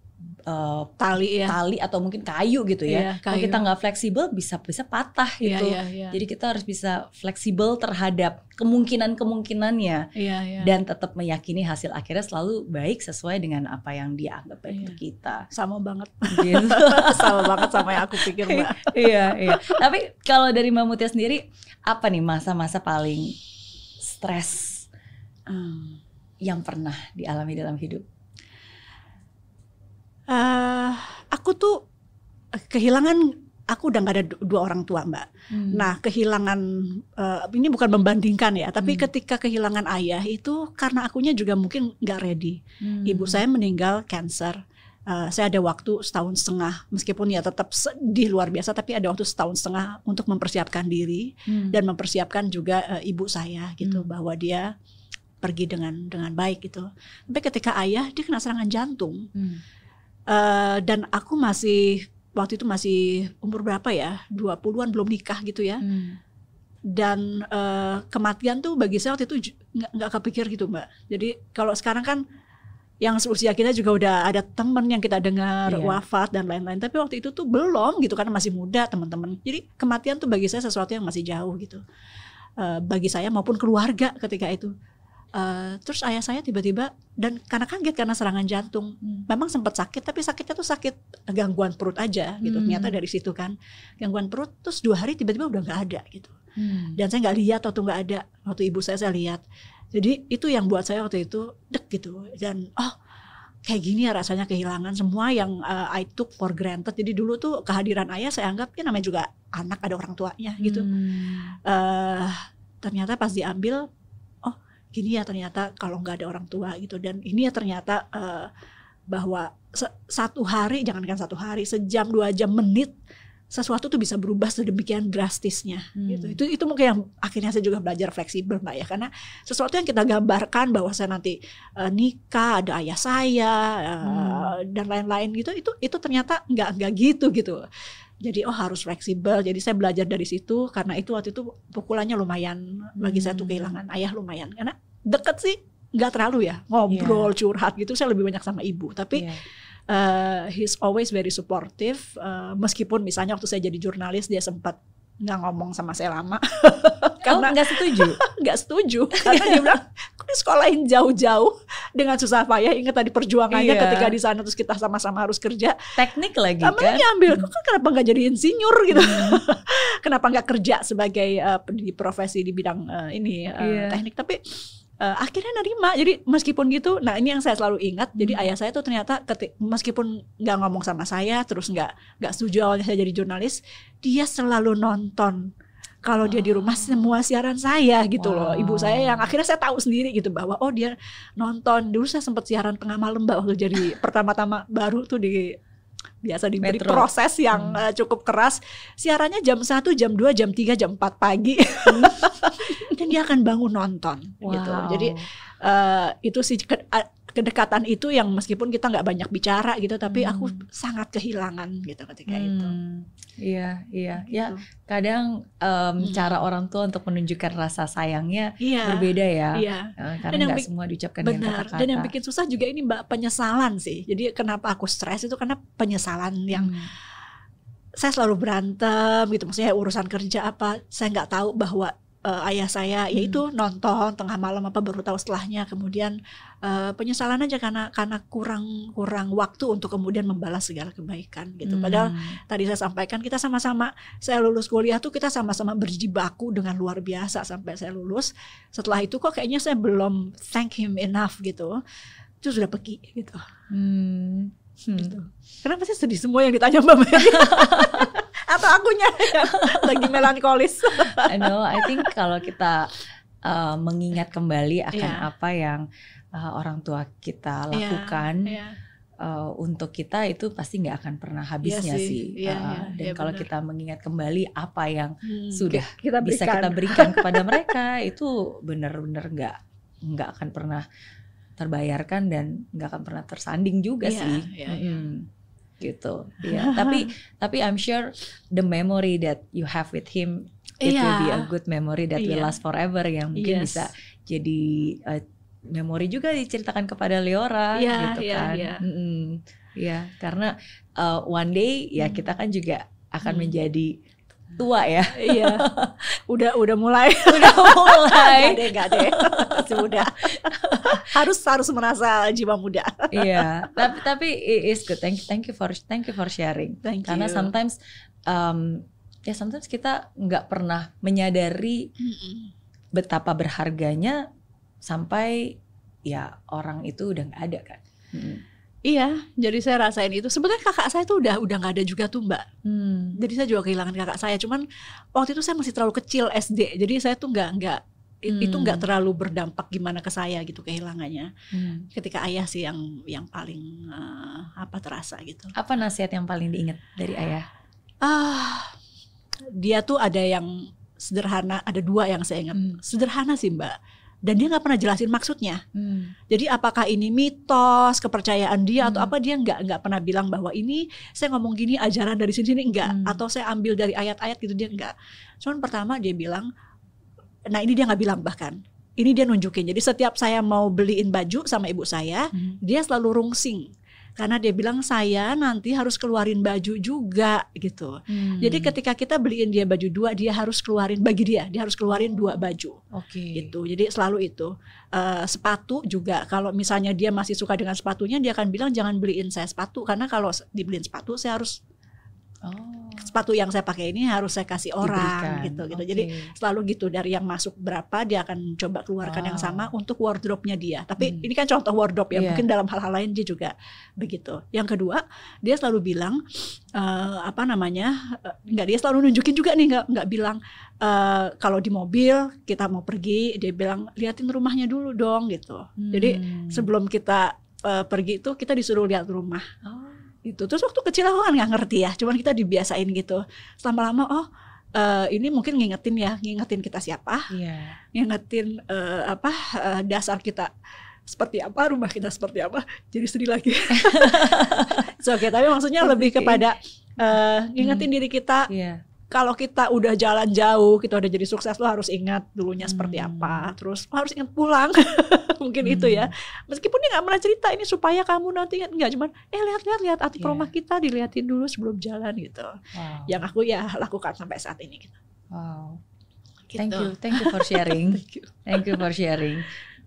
uh, tali ya tali atau mungkin kayu gitu ya. Iya, Kalau kita nggak fleksibel bisa bisa patah iya, gitu. Iya, iya. Jadi kita harus bisa fleksibel terhadap kemungkinan kemungkinannya iya, iya. dan tetap meyakini hasil akhirnya selalu baik sesuai dengan apa yang dia anggap baik iya. untuk kita. Sama banget. Gitu. <laughs> sama banget sama yang aku pikir mbak. iya iya. Tapi kalau dari Mbak Mutia sendiri apa nih masa-masa paling stres hmm. yang pernah dialami dalam hidup? Uh, aku tuh kehilangan aku udah nggak ada dua orang tua mbak. Hmm. Nah kehilangan uh, ini bukan membandingkan ya, tapi hmm. ketika kehilangan ayah itu karena akunya juga mungkin nggak ready. Hmm. Ibu saya meninggal cancer. Uh, saya ada waktu setahun setengah, meskipun ya tetap sedih luar biasa, tapi ada waktu setahun setengah untuk mempersiapkan diri hmm. dan mempersiapkan juga uh, ibu saya gitu hmm. bahwa dia pergi dengan dengan baik gitu. Tapi ketika ayah dia kena serangan jantung. Hmm Uh, dan aku masih waktu itu masih umur berapa ya? 20-an belum nikah gitu ya. Hmm. dan uh, kematian tuh bagi saya waktu itu nggak kepikir gitu mbak. Jadi kalau sekarang kan yang seusia kita juga udah ada temen yang kita dengar yeah. wafat dan lain-lain. Tapi waktu itu tuh belum gitu karena masih muda teman-teman. Jadi kematian tuh bagi saya sesuatu yang masih jauh gitu. Uh, bagi saya maupun keluarga ketika itu Uh, terus ayah saya tiba-tiba dan karena kaget karena serangan jantung, hmm. memang sempat sakit tapi sakitnya tuh sakit gangguan perut aja gitu. Hmm. Ternyata dari situ kan gangguan perut, terus dua hari tiba-tiba udah nggak ada gitu. Hmm. Dan saya nggak lihat waktu nggak ada waktu ibu saya saya lihat. Jadi itu yang buat saya waktu itu dek gitu dan oh kayak gini ya rasanya kehilangan semua yang uh, I took for granted. Jadi dulu tuh kehadiran ayah saya anggap ya namanya juga anak ada orang tuanya gitu. Hmm. Uh, ternyata pas diambil gini ya ternyata kalau nggak ada orang tua gitu dan ini ya ternyata uh, bahwa satu hari jangankan satu hari sejam dua jam menit sesuatu tuh bisa berubah sedemikian drastisnya hmm. gitu. Itu itu mungkin yang akhirnya saya juga belajar fleksibel Mbak ya karena sesuatu yang kita gambarkan bahwa saya nanti uh, nikah, ada ayah saya uh, hmm. dan lain-lain gitu itu itu ternyata nggak nggak gitu gitu. Jadi oh harus fleksibel. Jadi saya belajar dari situ karena itu waktu itu pukulannya lumayan bagi saya tuh hmm. kehilangan ayah lumayan karena deket sih nggak terlalu ya ngobrol yeah. curhat gitu saya lebih banyak sama ibu tapi yeah uh, he's always very supportive uh, meskipun misalnya waktu saya jadi jurnalis dia sempat nggak ngomong sama saya lama <laughs> karena nggak setuju? <laughs> Nggak setuju. Karena dia bilang kok sekolahin jauh-jauh dengan susah payah. Ingat tadi perjuangannya iya. ketika di sana terus kita sama-sama harus kerja. Teknik lagi kan? ambil kok kan kenapa nggak jadi insinyur gitu. Hmm. <laughs> kenapa nggak kerja sebagai uh, di profesi di bidang uh, ini uh, iya. teknik? Tapi uh, akhirnya nerima. Jadi meskipun gitu nah ini yang saya selalu ingat. Jadi hmm. ayah saya tuh ternyata ketik, meskipun nggak ngomong sama saya terus nggak nggak setuju awalnya saya jadi jurnalis dia selalu nonton kalau dia di rumah semua siaran saya gitu wow. loh. Ibu saya yang akhirnya saya tahu sendiri gitu bahwa oh dia nonton. Dulu saya sempat siaran tengah malam mbak waktu jadi pertama-tama baru tuh di biasa diberi Metro. proses yang hmm. uh, cukup keras. Siarannya jam 1, jam 2, jam 3, jam 4 pagi. Hmm. <laughs> Dan dia akan bangun nonton gitu. wow. gitu. Jadi uh, itu sih kedekatan itu yang meskipun kita nggak banyak bicara gitu tapi hmm. aku sangat kehilangan gitu ketika hmm. itu iya iya gitu. ya kadang um, hmm. cara orang tua untuk menunjukkan rasa sayangnya iya. berbeda ya iya. Uh, karena nggak semua diucapkan benar. dengan kata-kata dan yang bikin susah juga ini mbak penyesalan sih jadi kenapa aku stres itu karena penyesalan yang hmm. saya selalu berantem gitu maksudnya urusan kerja apa saya nggak tahu bahwa uh, ayah saya hmm. yaitu nonton tengah malam apa baru tahu setelahnya kemudian uh, penyesalan aja karena karena kurang kurang waktu untuk kemudian membalas segala kebaikan gitu hmm. padahal tadi saya sampaikan kita sama-sama saya lulus kuliah tuh kita sama-sama berjibaku dengan luar biasa sampai saya lulus setelah itu kok kayaknya saya belum thank him enough gitu itu sudah pergi gitu. Hmm. Hmm. Gitu. Kenapa sih sedih semua yang ditanya Mbak Mary? <laughs> atau akunya yang <laughs> lagi melankolis. I know, I think kalau kita uh, mengingat kembali akan yeah. apa yang uh, orang tua kita iya, lakukan. Yeah. Yeah. Uh, untuk kita itu pasti nggak akan pernah habisnya yeah, sih. sih. Yeah, uh, yeah, dan yeah, kalau kita mengingat kembali apa yang hmm, sudah kita bisa kita berikan kepada <laughs> mereka itu benar-benar nggak nggak akan pernah terbayarkan dan nggak akan pernah tersanding juga yeah, sih. Yeah, mm -hmm gitu. Ya, tapi <laughs> tapi I'm sure the memory that you have with him it yeah. will be a good memory that yeah. will iya. last forever yang mungkin yes. bisa jadi uh, memori juga diceritakan kepada Leora yeah, gitu yeah, kan. Iya, yeah. mm -hmm. yeah, karena uh, one day ya hmm. kita kan juga akan hmm. menjadi tua ya. iya. <laughs> Udah udah mulai. <laughs> udah mulai. gak deh, gak deh. <laughs> Sudah. harus harus merasa jiwa muda. iya. Tapi tapi is good. Thank you, thank you for thank you for sharing. Thank Karena you. sometimes um, ya sometimes kita nggak pernah menyadari mm -mm. betapa berharganya sampai ya orang itu udah nggak ada kan. Mm Iya, jadi saya rasain itu. Sebenarnya kakak saya tuh udah udah nggak ada juga tuh mbak. Hmm. Jadi saya juga kehilangan kakak saya. Cuman waktu itu saya masih terlalu kecil SD. Jadi saya tuh nggak nggak hmm. itu nggak terlalu berdampak gimana ke saya gitu kehilangannya. Hmm. Ketika ayah sih yang yang paling uh, apa terasa gitu. Apa nasihat yang paling diingat dari ayah? Ah, uh, dia tuh ada yang sederhana, ada dua yang saya ingat. Hmm. Sederhana sih mbak dan dia nggak pernah jelasin maksudnya. Hmm. Jadi apakah ini mitos, kepercayaan dia hmm. atau apa dia nggak nggak pernah bilang bahwa ini saya ngomong gini ajaran dari sini sini enggak hmm. atau saya ambil dari ayat-ayat gitu dia enggak. Cuman pertama dia bilang, nah ini dia nggak bilang bahkan ini dia nunjukin. Jadi setiap saya mau beliin baju sama ibu saya, hmm. dia selalu rungsing karena dia bilang saya nanti harus keluarin baju juga gitu. Hmm. Jadi ketika kita beliin dia baju dua, dia harus keluarin bagi dia, dia harus keluarin dua baju. Oke. Okay. Gitu. Jadi selalu itu. Uh, sepatu juga kalau misalnya dia masih suka dengan sepatunya, dia akan bilang jangan beliin saya sepatu karena kalau dibeliin sepatu saya harus oh sepatu yang saya pakai ini harus saya kasih orang Diberikan. gitu gitu. Oke. Jadi selalu gitu dari yang masuk berapa dia akan coba keluarkan yang Wow. sama untuk wardrobe-nya dia. Tapi Hmm. ini kan contoh wardrobe ya. Iya. Mungkin dalam hal-hal lain dia juga begitu. Yang kedua, dia selalu bilang eh, apa namanya? eh, nggak dia selalu nunjukin juga nih nggak nggak bilang eh, kalau di mobil kita mau pergi dia bilang liatin rumahnya dulu dong gitu. Jadi Hmm. sebelum kita eh, pergi itu kita disuruh lihat rumah Oh. Itu terus waktu kecil aku kan nggak ngerti ya cuman kita dibiasain gitu. Lama-lama oh eh, ini mungkin ngingetin ya ngingetin kita siapa? Iya. ngingetin eh, apa eh, dasar kita seperti apa rumah kita seperti apa jadi sedih lagi. <laughs> So, oke tapi maksudnya lebih kepada eh, ngingetin diri kita. Iya. Kalau kita udah jalan jauh kita udah jadi sukses lo harus ingat dulunya seperti Hmm. apa terus lo harus ingat pulang <laughs> mungkin itu ya Hmm. meskipun dia nggak pernah cerita ini supaya kamu nanti ingat nggak cuman eh lihat-lihat lihat atap Iya. rumah kita diliatin dulu sebelum jalan gitu Wow. yang aku ya lakukan sampai saat ini gitu. Wow. Gitu. Thank you, thank you for sharing. <laughs> Thank you. Thank you for sharing.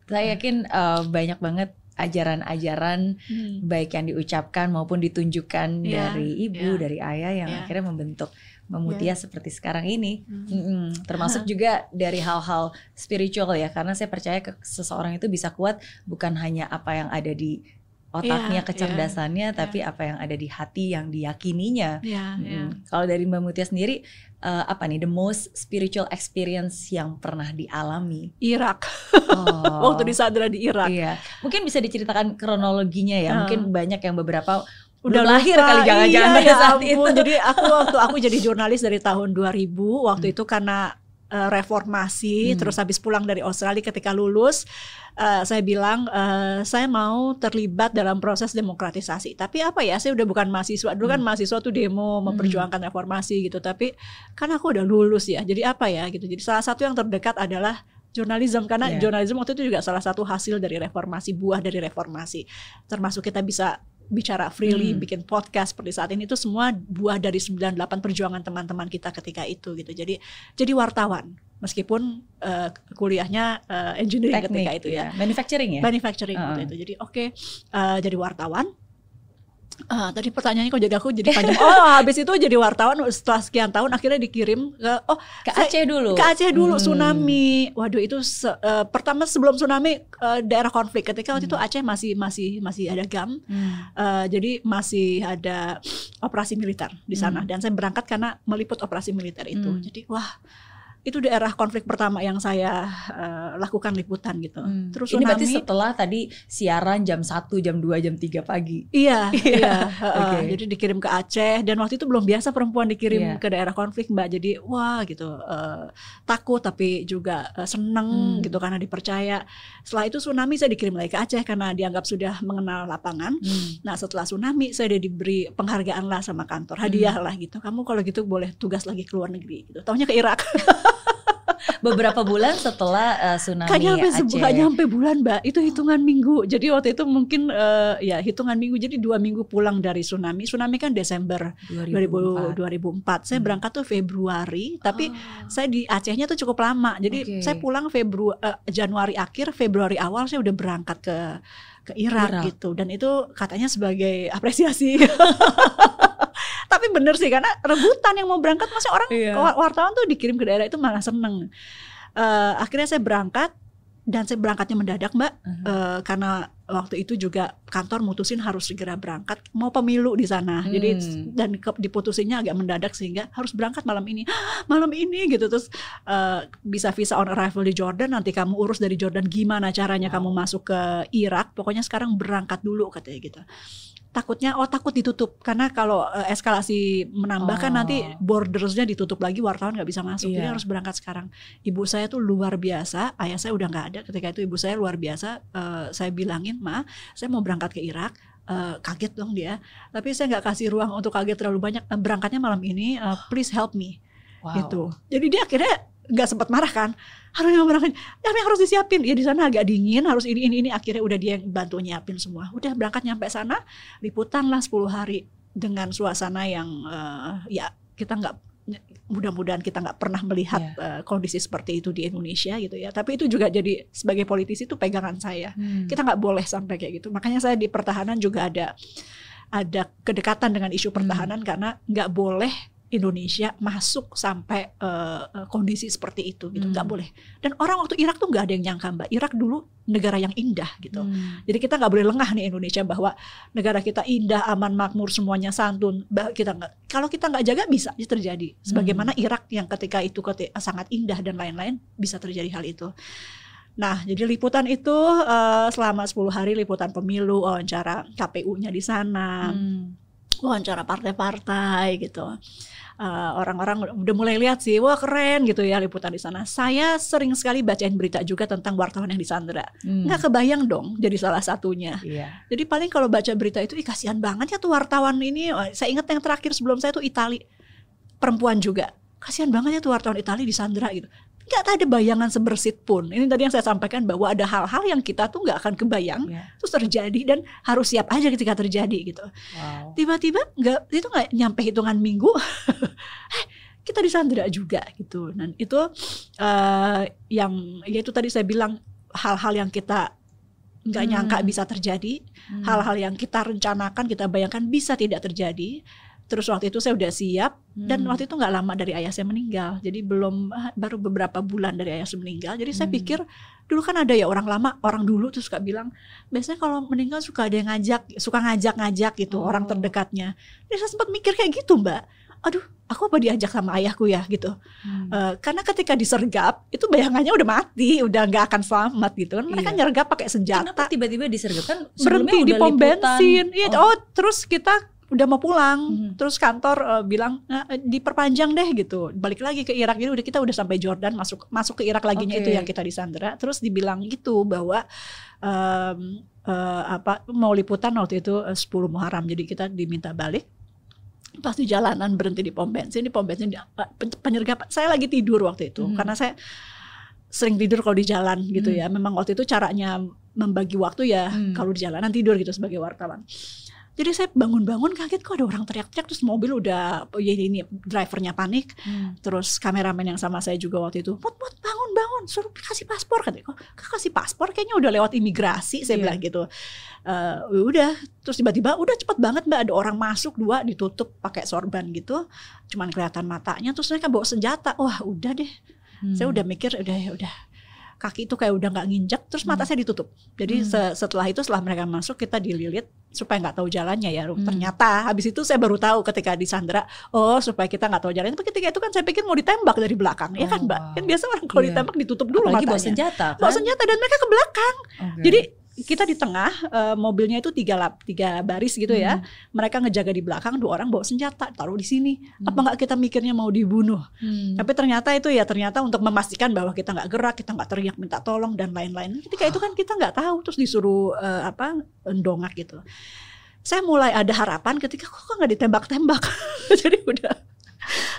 Saya yakin uh, banyak banget ajaran-ajaran Hmm. baik yang diucapkan maupun ditunjukkan Iya, dari ibu, iya. dari ayah yang Iya. akhirnya membentuk Memutia seperti sekarang ini. Hmm. Mm-mm. Termasuk juga dari hal-hal spiritual ya, karena saya percaya ke seseorang itu bisa kuat bukan hanya apa yang ada di otaknya, Iya, kecerdasannya, tapi apa yang ada di hati yang diyakininya. Ya, ya. Mm-mm. Kalau dari Mbak Mutia sendiri, eh, apa nih the most spiritual experience yang pernah dialami? Irak Oh. <laughs> waktu di Sadra di Irak Iya, mungkin bisa diceritakan kronologinya ya. Ah. Mungkin banyak yang beberapa udah belum lahir lupa. kali jangan-jangan iya, ya saat ampun. itu. jadi aku waktu aku jadi jurnalis dari tahun 2000 waktu Hmm. itu karena eh, reformasi Hmm. terus habis pulang dari Australia ketika lulus eh, saya bilang eh, saya mau terlibat dalam proses demokratisasi tapi apa ya saya udah bukan mahasiswa dulu kan Hmm. mahasiswa tuh demo memperjuangkan reformasi gitu tapi kan aku udah lulus ya jadi apa ya gitu jadi salah satu yang terdekat adalah jurnalisme karena Iya. jurnalisme waktu itu juga salah satu hasil dari reformasi buah dari reformasi termasuk kita bisa bicara freely Hmm. bikin podcast seperti saat ini itu semua buah dari 98 perjuangan teman-teman kita ketika itu gitu jadi jadi wartawan meskipun eh, kuliahnya eh, engineering ketika itu ya Manufacturing ya? manufacturing waktu Uh-uh. itu jadi oke eh, jadi wartawan Ah, tadi pertanyaannya kok jadi aku jadi <laughs> panjang. Oh, habis itu jadi wartawan setelah sekian tahun akhirnya dikirim ke oh Ke saya- Aceh dulu. ke Aceh dulu Hmm. tsunami. Waduh itu se- eh, pertama sebelum tsunami eh, daerah konflik. Ketika waktu itu Aceh masih masih masih ada GAM. Hmm. Eh, jadi masih ada operasi militer di sana dan saya berangkat karena meliput operasi militer itu. Hmm. Jadi wah itu daerah konflik pertama yang saya eh, lakukan liputan gitu. Hmm. Terus Ini berarti tsunami- setelah tadi siaran jam 1, jam 2, jam 3 pagi. Iya, <laughs> Iya. Oke. Jadi dikirim ke Aceh dan waktu itu belum biasa perempuan dikirim Iya. ke daerah konflik mbak. Jadi wah gitu eh, takut tapi juga eh, seneng Hmm. gitu karena dipercaya. Setelah itu tsunami saya dikirim lagi ke Aceh karena dianggap sudah mengenal lapangan. Hmm. Nah setelah tsunami saya diberi penghargaan lah sama kantor hadiah lah gitu. Kamu kalau gitu boleh tugas lagi ke luar negeri gitu. Taunya ke Irak. <laughs> Beberapa bulan setelah uh, tsunami Gak nyampe Aceh. sebu- gak nyampe bulan mbak. Itu hitungan minggu. Jadi waktu itu mungkin eh, ya hitungan minggu. Jadi dua minggu pulang dari tsunami. Tsunami kan Desember 2000, 2004. Saya Hmm. berangkat tuh Februari, tapi Oh. saya di Acehnya tuh cukup lama. Jadi Oke. saya pulang Februari Januari akhir, Februari awal saya udah berangkat ke ke Irak, Irak. gitu. Dan itu katanya sebagai apresiasi. <laughs> tapi bener sih karena rebutan yang mau berangkat masih orang Iya. wa- wartawan tuh dikirim ke daerah itu malah seneng. Eh, akhirnya saya berangkat dan saya berangkatnya mendadak mbak Mhm. Eh, karena waktu itu juga kantor mutusin harus segera berangkat mau pemilu di sana jadi Hmm. dan ke- diputusinnya agak mendadak sehingga harus berangkat malam ini malam ini gitu terus eh, bisa visa on arrival di Jordan nanti kamu urus dari Jordan gimana caranya Wow. kamu masuk ke Irak pokoknya sekarang berangkat dulu katanya gitu takutnya oh takut ditutup. Karena kalau eh, eskalasi menambah kan Oh. nanti bordersnya ditutup lagi wartawan nggak bisa masuk. Jadi Iya. harus berangkat sekarang. Ibu saya tuh luar biasa ayah saya udah nggak ada. Ketika itu ibu saya luar biasa Eh, saya bilangin ma saya mau berangkat ke Irak. Eh, kaget dong dia. Tapi saya nggak kasih ruang untuk kaget terlalu banyak. Berangkatnya malam ini eh, please help me. Wow. gitu. Jadi dia akhirnya nggak sempat marah kan? Harus yang berangkat ya yang harus disiapin. Ya di sana agak dingin harus ini ini ini. Akhirnya udah dia yang bantu nyiapin semua. Udah berangkat nyampe sana liputan lah 10 hari dengan suasana yang eh, ya kita nggak mudah-mudahan kita nggak pernah melihat Iya. eh, kondisi seperti itu di Indonesia gitu ya. Tapi itu juga jadi sebagai politisi itu pegangan saya. Hmm. kita nggak boleh sampai kayak gitu. Makanya saya di pertahanan juga ada ada kedekatan dengan isu pertahanan karena nggak boleh Indonesia masuk sampai uh, kondisi seperti itu gitu nggak hmm. boleh dan orang waktu Irak tuh nggak ada yang nyangka mbak Irak dulu negara yang indah gitu hmm. jadi kita nggak boleh lengah nih Indonesia bahwa negara kita indah aman makmur semuanya santun kita nggak kalau kita nggak jaga bisa aja terjadi sebagaimana hmm. Irak yang ketika itu ketika sangat indah dan lain-lain bisa terjadi hal itu Nah, jadi liputan itu uh, selama 10 hari liputan pemilu, wawancara KPU-nya di sana, hmm. Wawancara partai-partai gitu eh, orang-orang udah mulai lihat sih, wah keren gitu ya liputan di sana. Saya sering sekali bacain berita juga tentang wartawan yang disandra. Hmm. Nggak kebayang dong jadi salah satunya. Yeah. Jadi paling kalau baca berita itu, ih kasihan banget ya tuh wartawan ini. Saya ingat yang terakhir sebelum saya tuh Itali perempuan juga. Kasihan banget ya tuh wartawan Itali disandra gitu nggak ada bayangan sebersit pun. Ini tadi yang saya sampaikan bahwa ada hal-hal yang kita tuh nggak akan kebayang, yeah. terus terjadi dan harus siap aja ketika terjadi gitu. Wow. Tiba-tiba nggak itu nggak nyampe hitungan minggu, <laughs> eh, kita disandera juga gitu. Dan itu uh, yang ya itu tadi saya bilang hal-hal yang kita nggak hmm. nyangka bisa terjadi, hmm. hal-hal hmm. yang kita rencanakan, kita bayangkan bisa tidak terjadi Terus waktu itu saya udah siap hmm. dan waktu itu nggak lama dari ayah saya meninggal. Jadi belum baru beberapa bulan dari ayah saya meninggal. Jadi hmm. saya pikir dulu kan ada ya orang lama, orang dulu tuh suka bilang biasanya kalau meninggal suka ada yang ngajak, suka ngajak-ngajak gitu oh. orang terdekatnya. Jadi saya sempat mikir kayak gitu, Mbak. Aduh, aku apa diajak sama ayahku ya gitu. Hmm. Uh, karena ketika disergap itu bayangannya udah mati, udah nggak akan selamat gitu kan. Mereka iya. nyergap pakai senjata. Kenapa tiba-tiba disergap kan berhenti di pom bensin. Iya, oh. oh, terus kita udah mau pulang hmm. terus kantor uh, bilang nah, diperpanjang deh gitu balik lagi ke Irak jadi udah kita udah sampai Jordan masuk masuk ke Irak lagi okay. itu yang kita disandera terus dibilang gitu bahwa um, uh, apa mau liputan waktu itu uh, 10 Muharram jadi kita diminta balik pas di jalanan berhenti di pom bensin di pom bensin uh, penyergap saya lagi tidur waktu itu hmm. karena saya sering tidur kalau di jalan gitu hmm. ya memang waktu itu caranya membagi waktu ya hmm. kalau di jalanan tidur gitu sebagai wartawan jadi saya bangun-bangun kaget kok ada orang teriak-teriak terus mobil udah oh ya ini drivernya panik. Hmm. Terus kameramen yang sama saya juga waktu itu, "Mut, mut, bangun, bangun, suruh kasih paspor." Katanya, "Kok kasih paspor kayaknya udah lewat imigrasi." Saya yeah. bilang gitu. Uh, udah, terus tiba-tiba udah cepet banget Mbak ada orang masuk dua ditutup pakai sorban gitu. Cuman kelihatan matanya terus mereka bawa senjata. Wah, udah deh. Hmm. Saya udah mikir udah ya udah kaki itu kayak udah nggak nginjek terus mata hmm. saya ditutup jadi hmm. se setelah itu setelah mereka masuk kita dililit supaya nggak tahu jalannya ya hmm. ternyata habis itu saya baru tahu ketika di Sandra oh supaya kita nggak tahu jalannya tapi ketika itu kan saya pikir mau ditembak dari belakang oh, ya kan mbak kan biasa orang kalau yeah. ditembak ditutup dulu Apalagi matanya bawa senjata kan? bawa senjata dan mereka ke belakang okay. jadi kita di tengah uh, mobilnya itu tiga lap tiga baris gitu ya hmm. mereka ngejaga di belakang dua orang bawa senjata taruh di sini hmm. apa nggak kita mikirnya mau dibunuh hmm. tapi ternyata itu ya ternyata untuk memastikan bahwa kita nggak gerak kita nggak teriak minta tolong dan lain-lain ketika itu kan kita nggak tahu terus disuruh uh, apa endongak gitu saya mulai ada harapan ketika kok nggak ditembak-tembak <laughs> jadi udah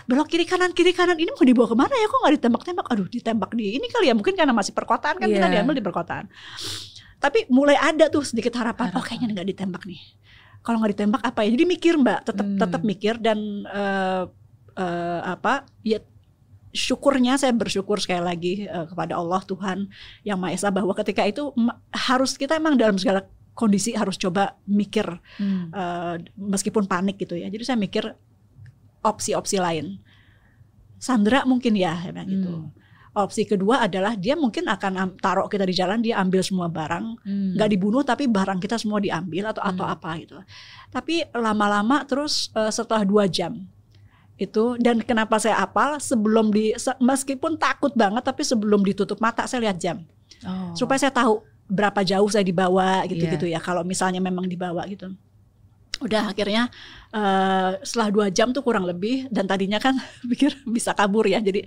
belok kiri kanan kiri kanan ini mau dibawa ke mana ya kok nggak ditembak-tembak aduh ditembak di ini kali ya mungkin karena masih perkotaan kan yeah. kita iya. diambil di perkotaan tapi mulai ada tuh sedikit harapan, harapan. oh kayaknya nggak ditembak nih kalau nggak ditembak apa ya jadi mikir mbak tetap hmm. tetap mikir dan uh, uh, apa ya syukurnya saya bersyukur sekali lagi uh, kepada Allah Tuhan yang Maha Esa bahwa ketika itu harus kita emang dalam segala kondisi harus coba mikir hmm. uh, meskipun panik gitu ya jadi saya mikir opsi-opsi lain Sandra mungkin ya, ya gitu hmm opsi kedua adalah dia mungkin akan taruh kita di jalan dia ambil semua barang hmm. nggak hmm. dibunuh tapi barang kita semua diambil atau hmm. atau apa gitu tapi lama-lama terus uh, setelah dua jam itu dan kenapa saya apal sebelum di meskipun takut banget tapi sebelum ditutup mata saya lihat jam oh. supaya saya tahu berapa jauh saya dibawa gitu-gitu yeah. ya kalau misalnya memang dibawa gitu udah akhirnya uh, setelah dua jam tuh kurang lebih dan tadinya kan <laughs> pikir bisa kabur ya jadi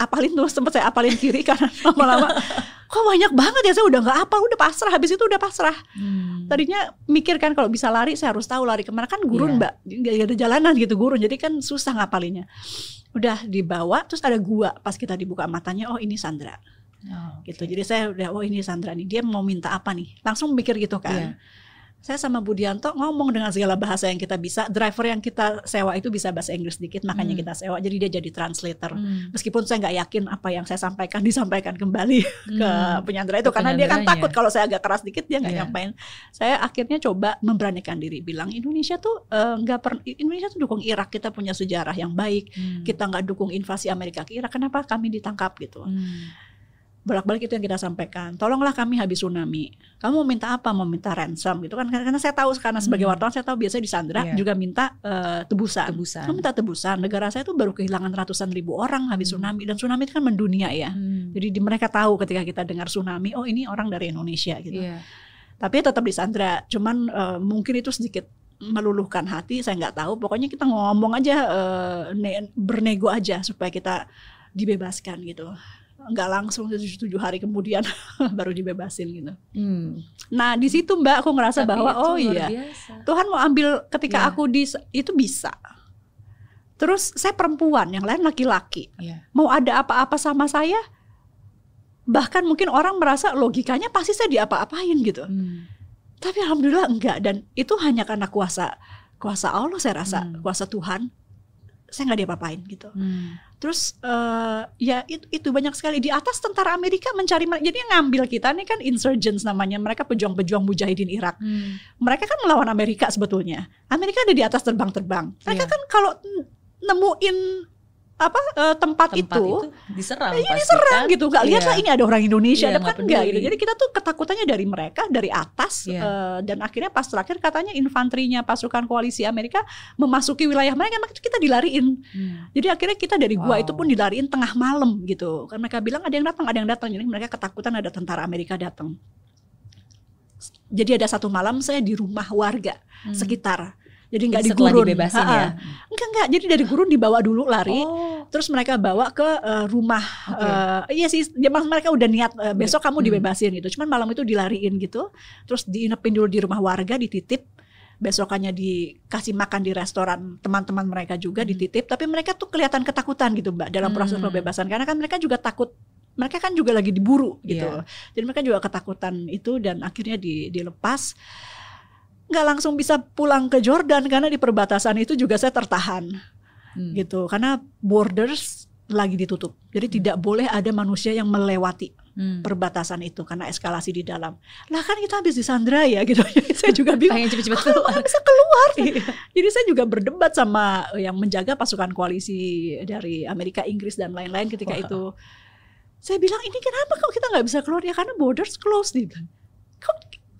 apalin tuh sempat saya apalin kiri <laughs> karena lama-lama. Kok banyak banget ya saya udah nggak apal udah pasrah habis itu udah pasrah. Hmm. tadinya mikir kan kalau bisa lari saya harus tahu lari ke mana. Kan gurun yeah. mbak nggak ada jalanan gitu gurun. Jadi kan susah ngapalinnya. Udah dibawa terus ada gua pas kita dibuka matanya oh ini Sandra. Oh, okay. gitu. Jadi saya udah oh ini Sandra nih dia mau minta apa nih? Langsung mikir gitu kan. Yeah saya sama Budianto ngomong dengan segala bahasa yang kita bisa. Driver yang kita sewa itu bisa bahasa Inggris sedikit, makanya hmm. kita sewa. Jadi dia jadi translator. Hmm. Meskipun saya nggak yakin apa yang saya sampaikan <laughs> disampaikan kembali hmm. ke penyandera itu, ke karena dia kan takut kalau saya agak keras dikit dia nggak yeah. nyampein. Saya akhirnya coba memberanikan diri, bilang Indonesia tuh eh, nggak uh, per Indonesia tuh dukung Irak, kita punya sejarah yang baik, hmm. kita nggak dukung invasi Amerika ke Irak. Kenapa kami ditangkap gitu? Hmm bolak-balik itu yang kita sampaikan. Tolonglah kami habis tsunami. Kamu mau minta apa? Mau minta ransom gitu kan? Karena saya tahu karena sebagai hmm. wartawan saya tahu biasanya di Sandra yeah. juga minta uh, tebusan. Tebusan. Kamu minta tebusan. Negara saya itu baru kehilangan ratusan ribu orang habis hmm. tsunami dan tsunami itu kan mendunia ya. Hmm. Jadi di, mereka tahu ketika kita dengar tsunami, oh ini orang dari Indonesia gitu. Yeah. Tapi tetap di Sandra. Cuman uh, mungkin itu sedikit meluluhkan hati. Saya nggak tahu. Pokoknya kita ngomong aja, uh, bernego aja supaya kita dibebaskan gitu nggak langsung tujuh hari kemudian <laughs> baru dibebasin gitu. Hmm. Nah di situ Mbak aku ngerasa Tapi bahwa oh iya biasa. Tuhan mau ambil ketika ya. aku di itu bisa. Terus saya perempuan, yang lain laki-laki. Ya. Mau ada apa-apa sama saya, bahkan mungkin orang merasa logikanya pasti saya diapa-apain gitu. Hmm. Tapi alhamdulillah enggak dan itu hanya karena kuasa kuasa Allah saya rasa, hmm. kuasa Tuhan. Saya nggak diapa-apain gitu. Hmm Terus uh, ya itu, itu banyak sekali di atas tentara Amerika mencari jadi yang ngambil kita nih kan insurgents namanya mereka pejuang-pejuang mujahidin Irak. Hmm. Mereka kan melawan Amerika sebetulnya. Amerika ada di atas terbang-terbang. Mereka yeah. kan kalau nemuin apa uh, tempat, tempat itu, itu diserang ya diserang kan? gitu nggak lihat lah iya. ini ada orang Indonesia iya, kan enggak gitu jadi kita tuh ketakutannya dari mereka dari atas yeah. Iya. uh, dan akhirnya pas terakhir katanya infanterinya pasukan koalisi Amerika memasuki wilayah mereka maka kita dilariin hmm. jadi akhirnya kita dari gua wow. itu pun dilariin tengah malam gitu karena mereka bilang ada yang datang ada yang datang jadi mereka ketakutan ada tentara Amerika datang jadi ada satu malam saya di rumah warga hmm. sekitar jadi nggak digurun. dibebasin ha -ha. ya? Enggak enggak. Jadi dari gurun dibawa dulu lari. Oh. Terus mereka bawa ke uh, rumah. Okay. Uh, eh, iya sih. Ya mereka udah niat uh, besok kamu hmm. dibebasin gitu. Cuman malam itu dilariin gitu. Terus diinepin dulu di rumah warga, dititip besokannya dikasih makan di restoran teman-teman mereka juga hmm. dititip tapi mereka tuh kelihatan ketakutan gitu mbak dalam proses hmm. pembebasan karena kan mereka juga takut mereka kan juga lagi diburu gitu yeah. jadi mereka juga ketakutan itu dan akhirnya di, dilepas nggak langsung bisa pulang ke Jordan karena di perbatasan itu juga saya tertahan hmm. gitu karena borders lagi ditutup jadi hmm. tidak boleh ada manusia yang melewati hmm. perbatasan itu karena eskalasi di dalam lah kan kita habis di Sandra ya gitu <laughs> jadi saya juga bingung pengen cepet-cepet keluar bisa keluar iya. jadi saya juga berdebat sama yang menjaga pasukan koalisi dari Amerika Inggris dan lain-lain ketika wow. itu saya bilang ini kenapa kok kita nggak bisa keluar ya karena borders closed nih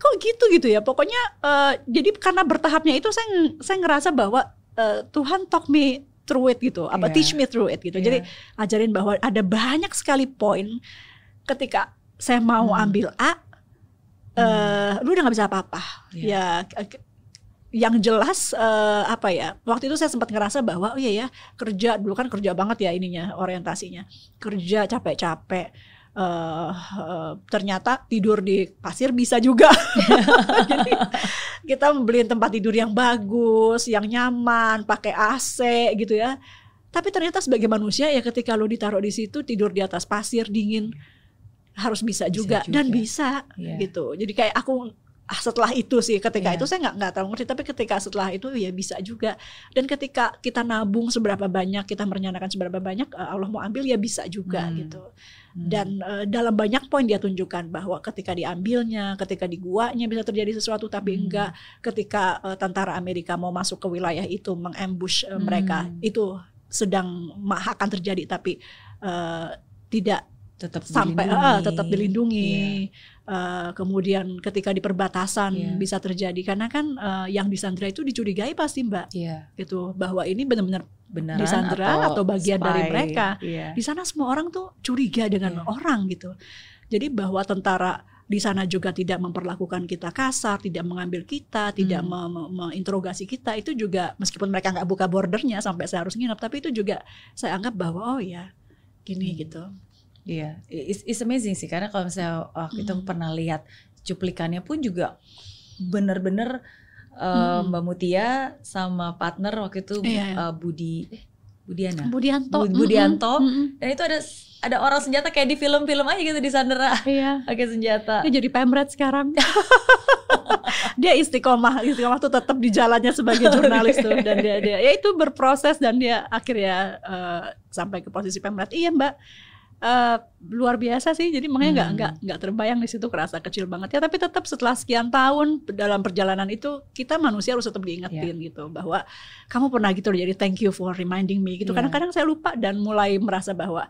kok gitu gitu ya pokoknya uh, jadi karena bertahapnya itu saya saya ngerasa bahwa uh, Tuhan talk me through it gitu apa yeah. teach me through it gitu yeah. jadi ajarin bahwa ada banyak sekali poin ketika saya mau hmm. ambil A uh, lu udah nggak bisa apa-apa yeah. ya yang jelas uh, apa ya waktu itu saya sempat ngerasa bahwa oh iya ya kerja dulu kan kerja banget ya ininya orientasinya kerja capek-capek uh, uh, ternyata tidur di pasir bisa juga. <laughs> Jadi kita membeli tempat tidur yang bagus, yang nyaman, pakai AC gitu ya. Tapi ternyata sebagai manusia ya ketika lo ditaruh di situ tidur di atas pasir dingin harus bisa juga, bisa juga. dan bisa yeah. gitu. Jadi kayak aku setelah itu sih ketika yeah. itu saya nggak nggak tahu ngerti tapi ketika setelah itu ya bisa juga dan ketika kita nabung seberapa banyak kita merencanakan seberapa banyak eh, Allah mau ambil ya bisa juga hmm. gitu hmm. dan uh, dalam banyak poin dia tunjukkan bahwa ketika diambilnya ketika di guanya bisa terjadi sesuatu tapi hmm. enggak ketika uh, tentara Amerika mau masuk ke wilayah itu mengambush uh, hmm. mereka itu sedang akan terjadi tapi uh, tidak tetap sampai dilindungi. Uh, tetap dilindungi. Yeah. Uh, kemudian ketika di perbatasan yeah. bisa terjadi karena kan uh, yang disandra itu dicurigai pasti mbak, yeah. gitu bahwa ini benar-benar disandra atau, atau bagian spy. dari mereka. Yeah. Di sana semua orang tuh curiga dengan yeah. orang gitu. Jadi bahwa tentara di sana juga tidak memperlakukan kita kasar, tidak mengambil kita, tidak hmm. menginterogasi kita itu juga meskipun mereka nggak buka bordernya sampai saya harus nginep, tapi itu juga saya anggap bahwa oh ya gini hmm. gitu. Iya, yeah. it's, it's amazing sih karena kalau misalnya waktu itu mm. pernah lihat cuplikannya pun juga bener-bener uh, mm. Mbak Mutia sama partner waktu itu yeah. Iya. uh, Budi Budiana. Budianto. Bud, Budianto. Mm -hmm. Dan itu ada ada orang senjata kayak di film-film aja gitu di Sandera. Iya. <laughs> Pakai senjata. Dia jadi pemret sekarang. <laughs> dia istiqomah istiqomah tuh tetap di jalannya sebagai <laughs> jurnalis tuh dan dia dia ya itu berproses dan dia akhirnya uh, sampai ke posisi pemret iya mbak uh, luar biasa sih jadi makanya nggak hmm. nggak nggak terbayang di situ kerasa kecil banget ya tapi tetap setelah sekian tahun dalam perjalanan itu kita manusia harus tetap diingetin yeah. gitu bahwa kamu pernah gitu jadi thank you for reminding me gitu iya. kadang-kadang yeah. saya lupa dan mulai merasa bahwa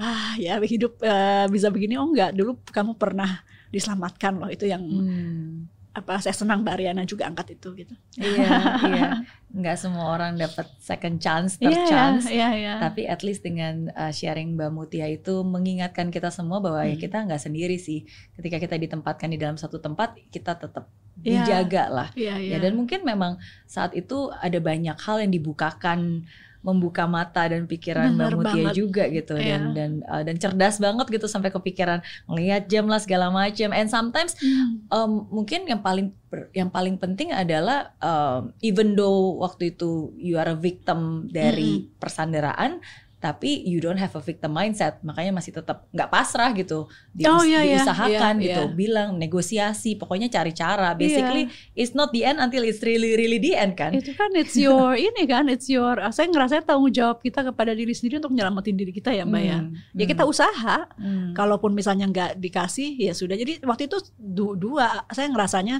ah ya hidup uh, bisa begini oh enggak dulu kamu pernah diselamatkan loh itu yang hmm. Apa saya senang Mbak Ariana juga angkat itu gitu iya <laughs> iya nggak semua orang dapat second chance third yeah, chance yeah, yeah. tapi at least dengan uh, sharing Mbak Mutia itu mengingatkan kita semua bahwa ya hmm. ya kita nggak sendiri sih ketika kita ditempatkan di dalam satu tempat kita tetap iya. dijaga lah yeah, yeah. ya dan mungkin memang saat itu ada banyak hal yang dibukakan membuka mata dan pikiran Bener Mbak Mutia banget. juga gitu yeah. dan dan uh, dan cerdas banget gitu sampai kepikiran ngelihat jam lah segala macam and sometimes mm. um, mungkin yang paling yang paling penting adalah um, even though waktu itu you are a victim dari mm. persandaraan tapi you don't have a victim mindset makanya masih tetap nggak pasrah gitu di, oh, iya, iya. diusahakan iya, gitu iya. bilang negosiasi pokoknya cari cara basically iya. it's not the end until it's really really the end kan itu kan it's your <laughs> ini kan it's your saya ngerasa tanggung jawab kita kepada diri sendiri untuk nyelamatin diri kita ya mbak ya. hmm. ya ya kita usaha hmm. kalaupun misalnya nggak dikasih ya sudah jadi waktu itu du dua saya ngerasanya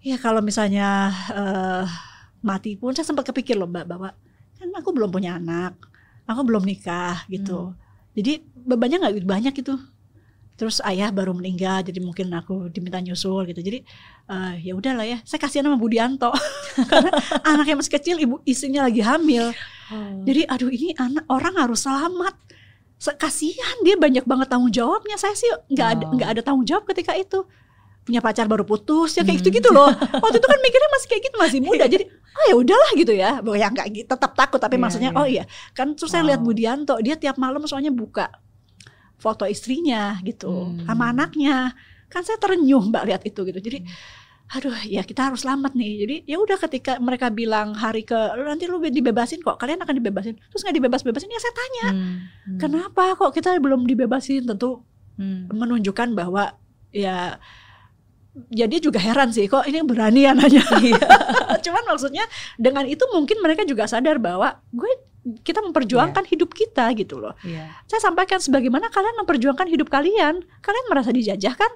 ya kalau misalnya uh, mati pun saya sempat kepikir loh mbak bahwa kan aku belum punya anak aku belum nikah gitu. Hmm. Jadi bebannya nggak banyak itu. Terus ayah baru meninggal, jadi mungkin aku diminta nyusul gitu. Jadi uh, ya udahlah ya, saya kasihan sama Budianto <laughs> karena anaknya masih kecil, ibu istrinya lagi hamil. Hmm. Jadi aduh ini anak orang harus selamat. Kasihan dia banyak banget tanggung jawabnya. Saya sih nggak ada nggak ada tanggung jawab ketika itu punya pacar baru putus ya kayak gitu gitu loh. <laughs> Waktu itu kan mikirnya masih kayak gitu masih muda. Jadi oh ya udahlah gitu ya. Bahwa ya nggak tetap takut tapi yeah, maksudnya yeah. oh iya. Kan terus saya lihat Budianto dia tiap malam soalnya buka foto istrinya gitu hmm. sama anaknya. Kan saya terenyuh mbak lihat itu gitu. Jadi aduh ya kita harus selamat nih. Jadi ya udah ketika mereka bilang hari ke nanti lu dibebasin kok kalian akan dibebasin. Terus nggak dibebas bebasin ya saya tanya hmm. Hmm. kenapa kok kita belum dibebasin? Tentu hmm. menunjukkan bahwa ya jadi ya juga heran sih kok ini berani ya nanya. <laughs> Iya. <laughs> Cuman maksudnya dengan itu mungkin mereka juga sadar bahwa gue kita memperjuangkan yeah. hidup kita gitu loh. Yeah. Saya sampaikan sebagaimana kalian memperjuangkan hidup kalian, kalian merasa dijajah kan?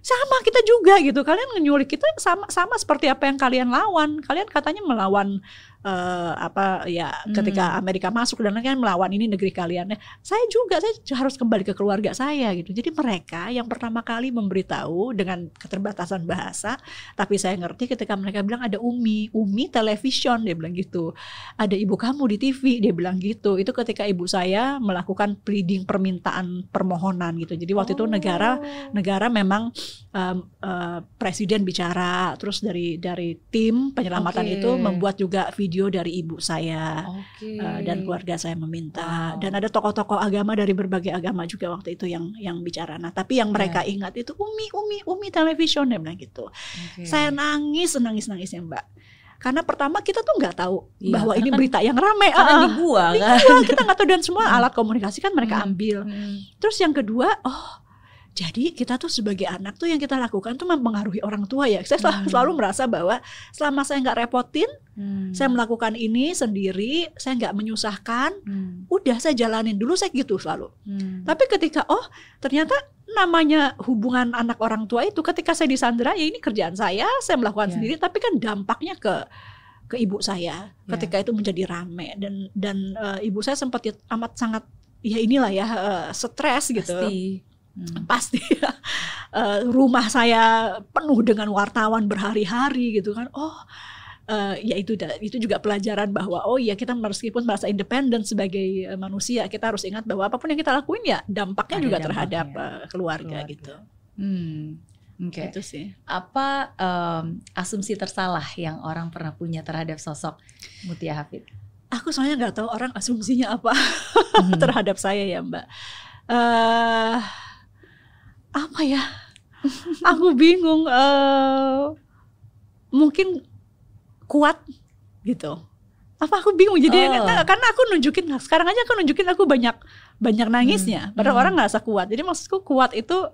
Sama kita juga gitu. Kalian nyulik kita sama sama seperti apa yang kalian lawan. Kalian katanya melawan uh, apa ya hmm. ketika Amerika masuk dan kan melawan ini negeri kalian ya saya juga saya harus kembali ke keluarga saya gitu jadi mereka yang pertama kali memberitahu dengan keterbatasan bahasa tapi saya ngerti ketika mereka bilang ada Umi Umi television dia bilang gitu ada ibu kamu di TV dia bilang gitu itu ketika ibu saya melakukan pleading permintaan permohonan gitu jadi waktu oh. itu negara negara memang um, uh, presiden bicara terus dari dari tim penyelamatan okay. itu membuat juga video video dari ibu saya okay. uh, eh, dan keluarga saya meminta wow. dan ada tokoh-tokoh agama dari berbagai agama juga waktu itu yang yang bicara. Nah tapi yang mereka yeah. ingat itu Umi Umi Umi television dia bilang gitu. Okay. Saya nangis nangis nangisnya Mbak karena pertama kita tuh nggak tahu iya, bahwa ini kan berita yang rame karena uh, dibuang kan kita nggak tahu dan semua hmm. alat komunikasi kan mereka hmm. ambil hmm. terus yang kedua oh jadi kita tuh sebagai anak tuh yang kita lakukan tuh mempengaruhi orang tua ya. Saya selalu, hmm. selalu merasa bahwa selama saya nggak repotin, hmm. saya melakukan ini sendiri, saya nggak menyusahkan, hmm. udah saya jalanin dulu saya gitu selalu. Hmm. Tapi ketika oh ternyata namanya hubungan anak orang tua itu ketika saya disandera ya ini kerjaan saya, saya melakukan yeah. sendiri, tapi kan dampaknya ke ke ibu saya yeah. ketika itu menjadi rame dan dan uh, ibu saya sempat ya, amat sangat ya inilah ya uh, stres gitu. Pasti Hmm. Pasti ya. <laughs> Uh, rumah saya penuh dengan wartawan berhari-hari gitu kan. Oh, uh, ya itu itu juga pelajaran bahwa oh ya kita meskipun merasa independen sebagai uh, manusia kita harus ingat bahwa apa pun yang kita lakuin ya dampaknya Ada juga dampaknya. terhadap uh, keluarga, keluarga gitu. Hmm. Oke. Okay. Itu sih. Apa um, asumsi tersalah yang orang pernah punya terhadap sosok Mutia Hafid? Aku soalnya nggak tahu orang asumsinya apa hmm. <laughs> terhadap saya ya Mbak. Uh, apa ya aku bingung uh, mungkin kuat gitu apa aku bingung jadi oh. karena aku nunjukin sekarang aja aku nunjukin aku banyak banyak nangisnya hmm. padahal hmm. orang nggak kuat jadi maksudku kuat itu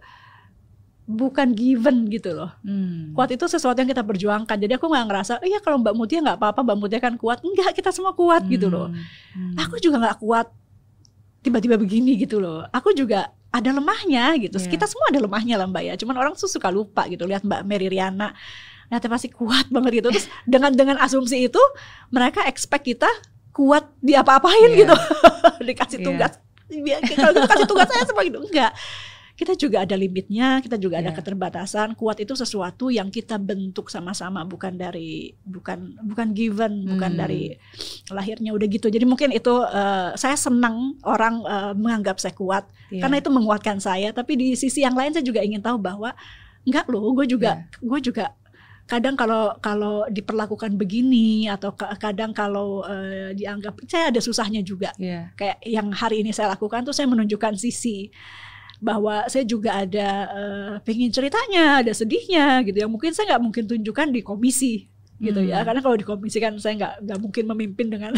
bukan given gitu loh. Hmm. Kuat itu sesuatu yang kita perjuangkan. Jadi aku nggak ngerasa, iya kalau Mbak Mutia nggak apa-apa, Mbak Mutia kan kuat. Enggak, kita semua kuat hmm. gitu loh. Hmm. Aku juga nggak kuat tiba-tiba begini gitu loh. Aku juga ada lemahnya gitu. Yeah. Kita semua ada lemahnya lah Mbak ya. Cuman orang tuh suka lupa gitu. Lihat Mbak Mary Riana, ternyata pasti kuat banget gitu. Terus <laughs> dengan dengan asumsi itu mereka expect kita kuat di apa-apain yeah. gitu. <laughs> Dikasih yeah. tugas. Kalau gitu kasih tugas saya semua gitu. Enggak kita juga ada limitnya, kita juga yeah. ada iya. keterbatasan. Kuat itu sesuatu yang kita bentuk sama-sama, bukan dari bukan bukan given, hmm. bukan dari lahirnya udah gitu. Jadi mungkin itu uh, saya senang orang uh, menganggap saya kuat yeah. karena itu menguatkan saya. Tapi di sisi yang lain saya juga ingin tahu bahwa enggak loh, gue juga yeah. gue juga kadang kalau kalau diperlakukan begini atau kadang kalau uh, dianggap saya ada susahnya juga yeah. kayak yang hari ini saya lakukan tuh saya menunjukkan sisi bahwa saya juga ada uh, pengen ceritanya, ada sedihnya gitu yang mungkin saya nggak mungkin tunjukkan di komisi gitu ya. hmm. ya karena kalau di komisi kan saya nggak nggak mungkin memimpin dengan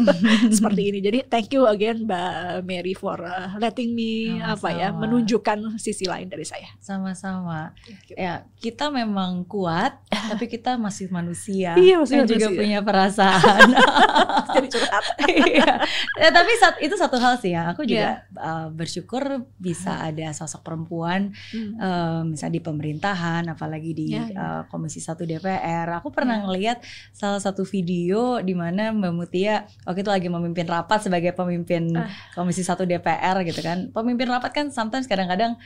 <laughs> seperti ini jadi thank you again Mbak Mary for uh, letting me sama, apa ya menunjukkan sisi lain dari saya sama-sama ya kita memang kuat <laughs> tapi kita masih manusia iya masih manusia. juga punya perasaan <laughs> jadi curhat iya. ya, tapi saat itu satu hal sih ya aku juga yeah. uh, bersyukur bisa hmm. ada sosok perempuan hmm. uh, misalnya di pemerintahan apalagi di yeah, yeah. Uh, komisi satu DPR aku pernah ngelihat salah satu video di mana Mbak Mutia waktu itu lagi memimpin rapat sebagai pemimpin uh. Komisi 1 DPR gitu kan. Pemimpin rapat kan sometimes kadang-kadang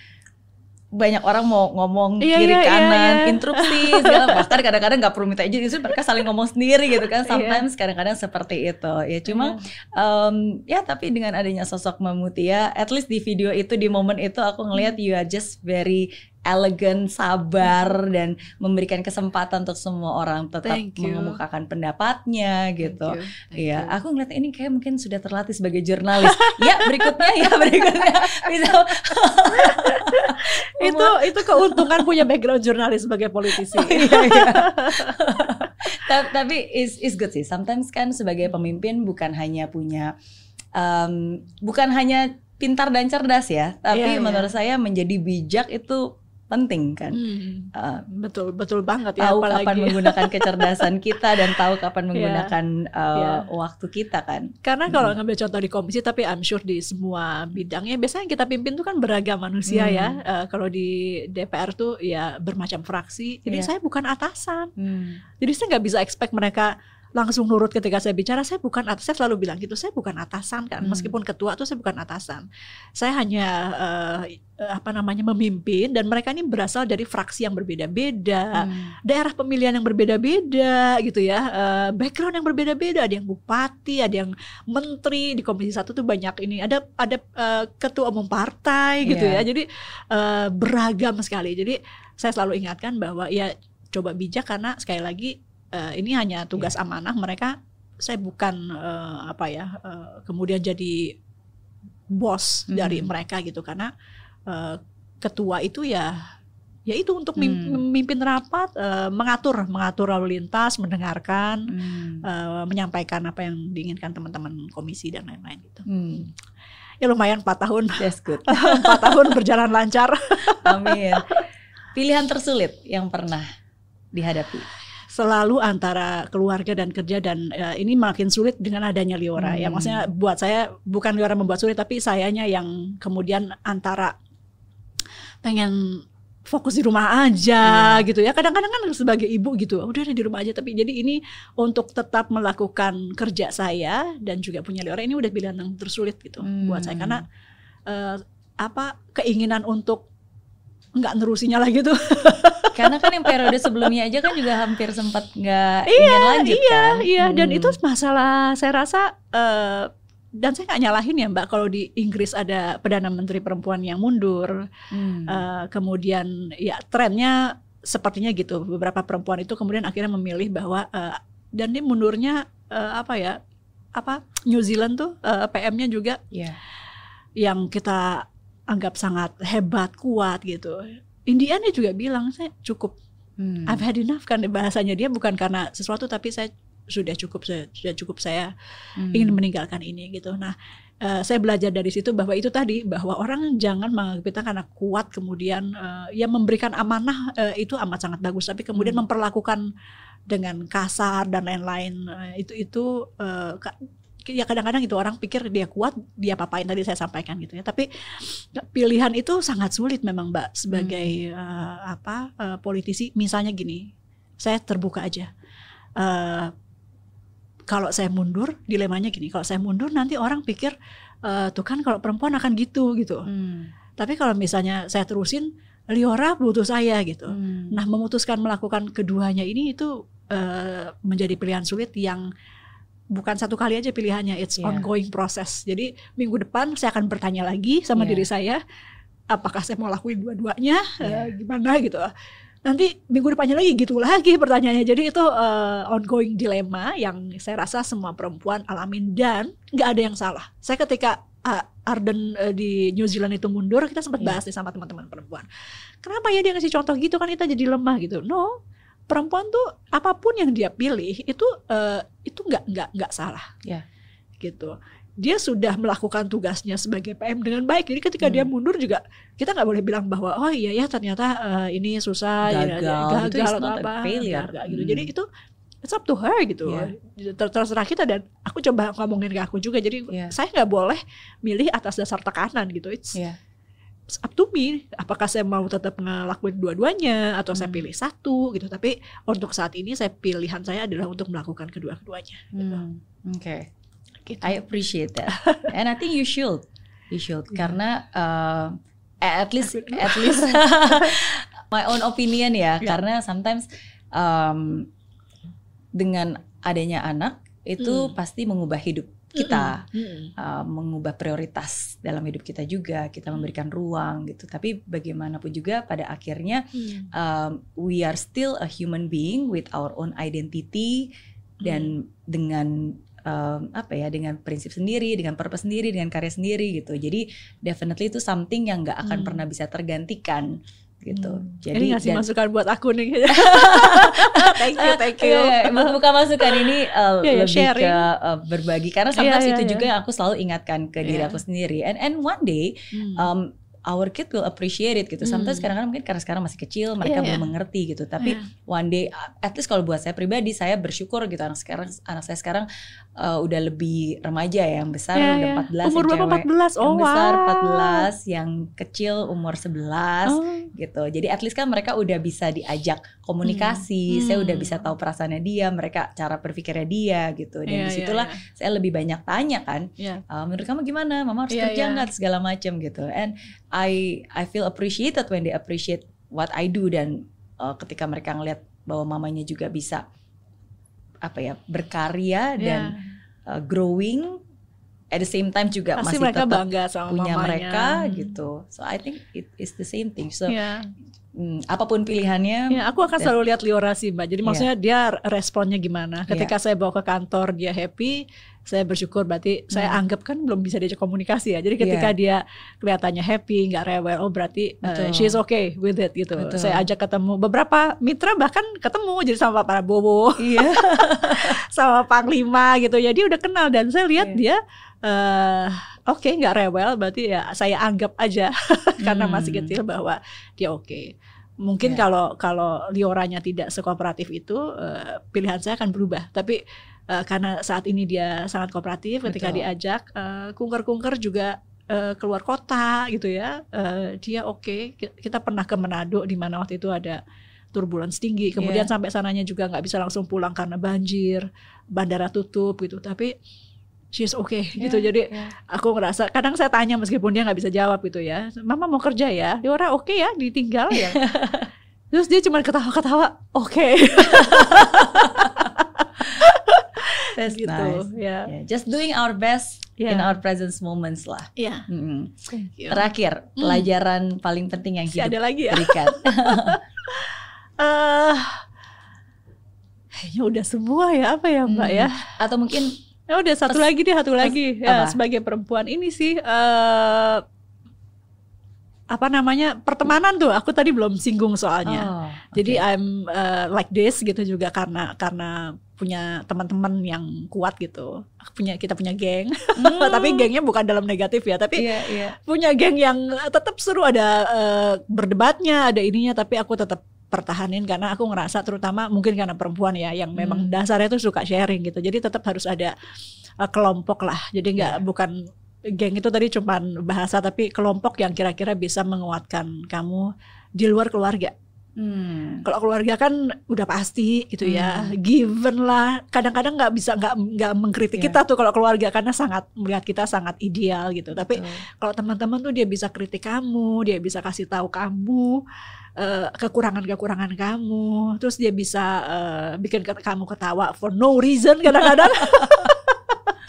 banyak orang mau ngomong iya, kiri iya, iya kanan iya, iya. instruksi segala bahkan kadang-kadang nggak perlu minta izin itu mereka saling ngomong sendiri gitu kan iya. sometimes kadang-kadang seperti itu ya cuma um, ya tapi dengan adanya sosok Mamutia at least di video itu di momen itu aku ngelihat you are just very elegan, sabar dan memberikan kesempatan untuk semua orang tetap mengemukakan pendapatnya gitu. Iya, aku ngeliat ini kayak mungkin sudah terlatih sebagai jurnalis. <laughs> ya, berikutnya ya berikutnya bisa <laughs> itu itu keuntungan punya background jurnalis sebagai politisi. Oh, iya, iya. <laughs> Tapi is is good sih. Sometimes kan sebagai pemimpin bukan hanya punya um, bukan hanya pintar dan cerdas ya, tapi yeah, iya. menurut yeah. saya menjadi bijak itu penting kan. Hmm. Uh, betul betul banget ya. Tahu apalagi. kapan menggunakan <laughs> kecerdasan kita dan tahu kapan iya. menggunakan yeah. Uh, yeah. waktu kita kan. Karena kalau hmm. ngambil contoh di komisi, tapi I'm sure di semua bidangnya biasanya yang kita pimpin tuh kan beragam manusia hmm. ya. Uh, kalau di DPR tuh ya bermacam fraksi. Jadi yeah. saya bukan atasan. Hmm. Jadi saya nggak bisa expect mereka langsung nurut ketika saya bicara saya bukan atas saya selalu bilang gitu saya bukan atasan kan hmm. meskipun ketua tuh saya bukan atasan saya hanya uh, apa namanya memimpin dan mereka ini berasal dari fraksi yang berbeda-beda hmm. daerah pemilihan yang berbeda-beda gitu ya uh, background yang berbeda-beda ada yang bupati ada yang menteri di komisi satu tuh banyak ini ada ada uh, ketua umum partai gitu yeah. ya jadi uh, beragam sekali jadi saya selalu ingatkan bahwa ya coba bijak karena sekali lagi uh, ini hanya tugas yeah. amanah mereka saya bukan uh, apa ya uh, kemudian jadi bos hmm. dari mereka gitu karena uh, ketua itu ya ya itu untuk hmm. memimpin rapat uh, mengatur mengatur lalu lintas mendengarkan hmm. uh, menyampaikan apa yang diinginkan teman-teman komisi dan lain-lain gitu hmm. ya lumayan empat tahun yes, good. <laughs> empat tahun berjalan lancar <laughs> amin pilihan tersulit yang pernah dihadapi selalu antara keluarga dan kerja dan uh, ini makin sulit dengan adanya Liora ya. hmm. ya maksudnya buat saya bukan Liora membuat sulit tapi sayanya yang kemudian antara pengen fokus di rumah aja yeah. gitu ya kadang-kadang kan sebagai ibu gitu udah di rumah aja tapi jadi ini untuk tetap melakukan kerja saya dan juga punya Liora ini udah pilihan yang tersulit gitu hmm. buat saya karena uh, apa keinginan untuk nggak nerusinya lagi tuh <laughs> Karena kan yang periode sebelumnya aja kan juga hampir sempat nggak iya, ingin lanjut iya, kan. Iya, hmm. dan itu masalah saya rasa uh, dan saya nggak nyalahin ya Mbak kalau di Inggris ada perdana menteri perempuan yang mundur, hmm. uh, kemudian ya trennya sepertinya gitu beberapa perempuan itu kemudian akhirnya memilih bahwa uh, dan dia mundurnya uh, apa ya apa New Zealand tuh uh, PM-nya juga yeah. yang kita anggap sangat hebat kuat gitu Indian dia juga bilang saya cukup hmm. I've had enough kan bahasanya dia bukan karena sesuatu tapi saya sudah cukup saya sudah cukup saya hmm. ingin meninggalkan ini gitu nah uh, saya belajar dari situ bahwa itu tadi bahwa orang jangan menganggap kita karena kuat kemudian uh, ya memberikan amanah uh, itu amat sangat bagus tapi kemudian hmm. memperlakukan dengan kasar dan lain-lain uh, itu itu uh, ya kadang-kadang itu orang pikir dia kuat dia papain tadi saya sampaikan gitu ya tapi pilihan itu sangat sulit memang mbak sebagai hmm. uh, apa uh, politisi misalnya gini saya terbuka aja uh, kalau saya mundur dilemanya gini kalau saya mundur nanti orang pikir e, tuh kan kalau perempuan akan gitu gitu hmm. tapi kalau misalnya saya terusin Liora butuh saya gitu hmm. nah memutuskan melakukan keduanya ini itu uh, menjadi pilihan sulit yang bukan satu kali aja pilihannya it's yeah. ongoing process jadi minggu depan saya akan bertanya lagi sama yeah. diri saya apakah saya mau lakuin dua-duanya yeah. uh, gimana gitu nanti minggu depannya lagi gitu lagi pertanyaannya jadi itu uh, ongoing dilema yang saya rasa semua perempuan alamin dan nggak ada yang salah saya ketika uh, Arden uh, di New Zealand itu mundur kita sempat iya. bahas yeah. sama teman-teman perempuan kenapa ya dia ngasih contoh gitu kan kita jadi lemah gitu no perempuan tuh apa pun yang dia pilih itu uh, itu nggak nggak nggak salah yeah. gitu dia sudah melakukan tugasnya sebagai PM dengan baik. Jadi ketika hmm. dia mundur juga kita nggak boleh bilang bahwa oh iya ya ternyata uh, ini susah gagal, ya, gagal itu atau apa, failure. Gak, gitu. Hmm. Jadi itu it's up to her gitu. Yeah. Ter terserah kita dan aku coba ngomongin ke aku juga. Jadi yeah. saya nggak boleh milih atas dasar tekanan gitu. It's yeah. Up to me. Apakah saya mau tetap ngelakuin dua-duanya atau hmm. saya pilih satu gitu. Tapi untuk saat ini saya pilihan saya adalah untuk melakukan kedua-keduanya. Gitu. Hmm. Oke. Okay. Gitu. I appreciate that, <laughs> and I think you should, you should, yeah. karena uh, at least, at least <laughs> my own opinion ya, yeah. karena sometimes um, dengan adanya anak itu mm. pasti mengubah hidup kita mm -hmm. uh, mengubah prioritas dalam hidup kita juga kita memberikan ruang gitu tapi bagaimanapun juga pada akhirnya mm. um, we are still a human being with our own identity dan mm. dengan um, apa ya dengan prinsip sendiri, dengan purpose sendiri, dengan karya sendiri gitu. Jadi definitely itu something yang nggak akan hmm. pernah bisa tergantikan gitu. Hmm. Jadi ini ngasih dan, masukan buat aku nih. <laughs> thank you, thank you. Uh, bukan masukan ini uh, yeah, yeah, lebih sharing. ke uh, berbagi karena sometimes yeah, yeah, itu yeah. juga yang aku selalu ingatkan ke diri yeah. aku sendiri. And and one day hmm. um, our kid will appreciate it gitu. Sometimes hmm. kadang-kadang mungkin karena sekarang masih kecil mereka yeah, belum yeah. mengerti gitu. Tapi yeah. one day at least kalau buat saya pribadi saya bersyukur gitu anak sekarang anak saya sekarang uh, udah lebih remaja ya yang besar yeah, udah 14 yeah. umur yang berapa 14 oh yang besar wow. 14 yang kecil umur 11 oh. gitu. Jadi at least kan mereka udah bisa diajak komunikasi, hmm. saya udah bisa tahu perasaannya dia, mereka cara berpikirnya dia gitu. Dan yeah, di situlah yeah, yeah. saya lebih banyak tanya kan. Yeah. Uh, menurut kamu gimana? Mama harus yeah, kerja yeah. nggak segala macam gitu. And I I feel appreciated when they appreciate what I do dan uh, ketika mereka ngelihat bahwa mamanya juga bisa apa ya berkarya dan uh, growing at the same time juga Pasti masih mereka tetap bangga sama punya mamanya. mereka gitu. So I think it is the same thing. So yeah. Hmm, apa pun pilihannya. Ya, aku akan selalu lihat Liora sih, Mbak. Jadi maksudnya yeah. dia responnya gimana. Ketika yeah. saya bawa ke kantor dia happy, saya bersyukur berarti hmm. saya anggap kan belum bisa diajak komunikasi ya. Jadi ketika yeah. dia kelihatannya happy, nggak rewel, oh berarti uh, she's okay with it gitu. Betul. Saya ajak ketemu beberapa mitra bahkan ketemu jadi sama Pak Prabowo, yeah. <laughs> sama Panglima gitu. Jadi udah kenal dan saya lihat yeah. dia uh, oke okay, nggak rewel berarti ya saya anggap aja <laughs> karena hmm. masih kecil bahwa dia oke okay. mungkin yeah. kalau kalau lioranya tidak sekooperatif itu uh, pilihan saya akan berubah tapi uh, karena saat ini dia sangat kooperatif ketika Betul. diajak uh, kungker-kungker juga uh, keluar kota gitu ya uh, dia oke okay. kita pernah ke Manado di mana waktu itu ada turbulence tinggi kemudian yeah. sampai sananya juga nggak bisa langsung pulang karena banjir bandara tutup gitu tapi she's okay yeah, gitu jadi yeah. aku ngerasa kadang saya tanya meskipun dia nggak bisa jawab gitu ya mama mau kerja ya dia orang oke okay ya ditinggal ya <laughs> terus dia cuma ketawa-ketawa oke okay. <laughs> That's gitu, nice. Yeah. yeah. Just doing our best yeah. in our present moments lah. Yeah. Mm -hmm. Terakhir, mm. pelajaran paling penting yang hidup ada lagi ya? berikan. uh, <laughs> <laughs> kayaknya udah semua ya apa ya Mbak mm. ya? Atau mungkin Ya udah satu lagi deh, satu lagi. Ya, sebagai perempuan ini sih uh, apa namanya pertemanan tuh aku tadi belum singgung soalnya. Oh, okay. Jadi I'm uh, like this gitu juga karena karena punya teman-teman yang kuat gitu. Punya kita punya geng. Hmm. <laughs> tapi gengnya bukan dalam negatif ya, tapi yeah, yeah. punya geng yang tetap seru ada uh, berdebatnya, ada ininya tapi aku tetap pertahanin karena aku ngerasa terutama mungkin karena perempuan ya yang memang hmm. dasarnya tuh suka sharing gitu. Jadi tetap harus ada uh, kelompok lah. Jadi nggak yeah. bukan geng itu tadi cuma bahasa tapi kelompok yang kira-kira bisa menguatkan kamu di luar keluarga. Hmm. Kalau keluarga kan udah pasti gitu ya, hmm. given lah. Kadang-kadang nggak bisa nggak nggak mengkritik yeah. kita tuh kalau keluarga karena sangat melihat kita sangat ideal gitu. Tapi kalau teman-teman tuh dia bisa kritik kamu, dia bisa kasih tahu kamu uh, kekurangan-kekurangan kamu, terus dia bisa uh, bikin kamu ketawa for no reason kadang-kadang. <laughs>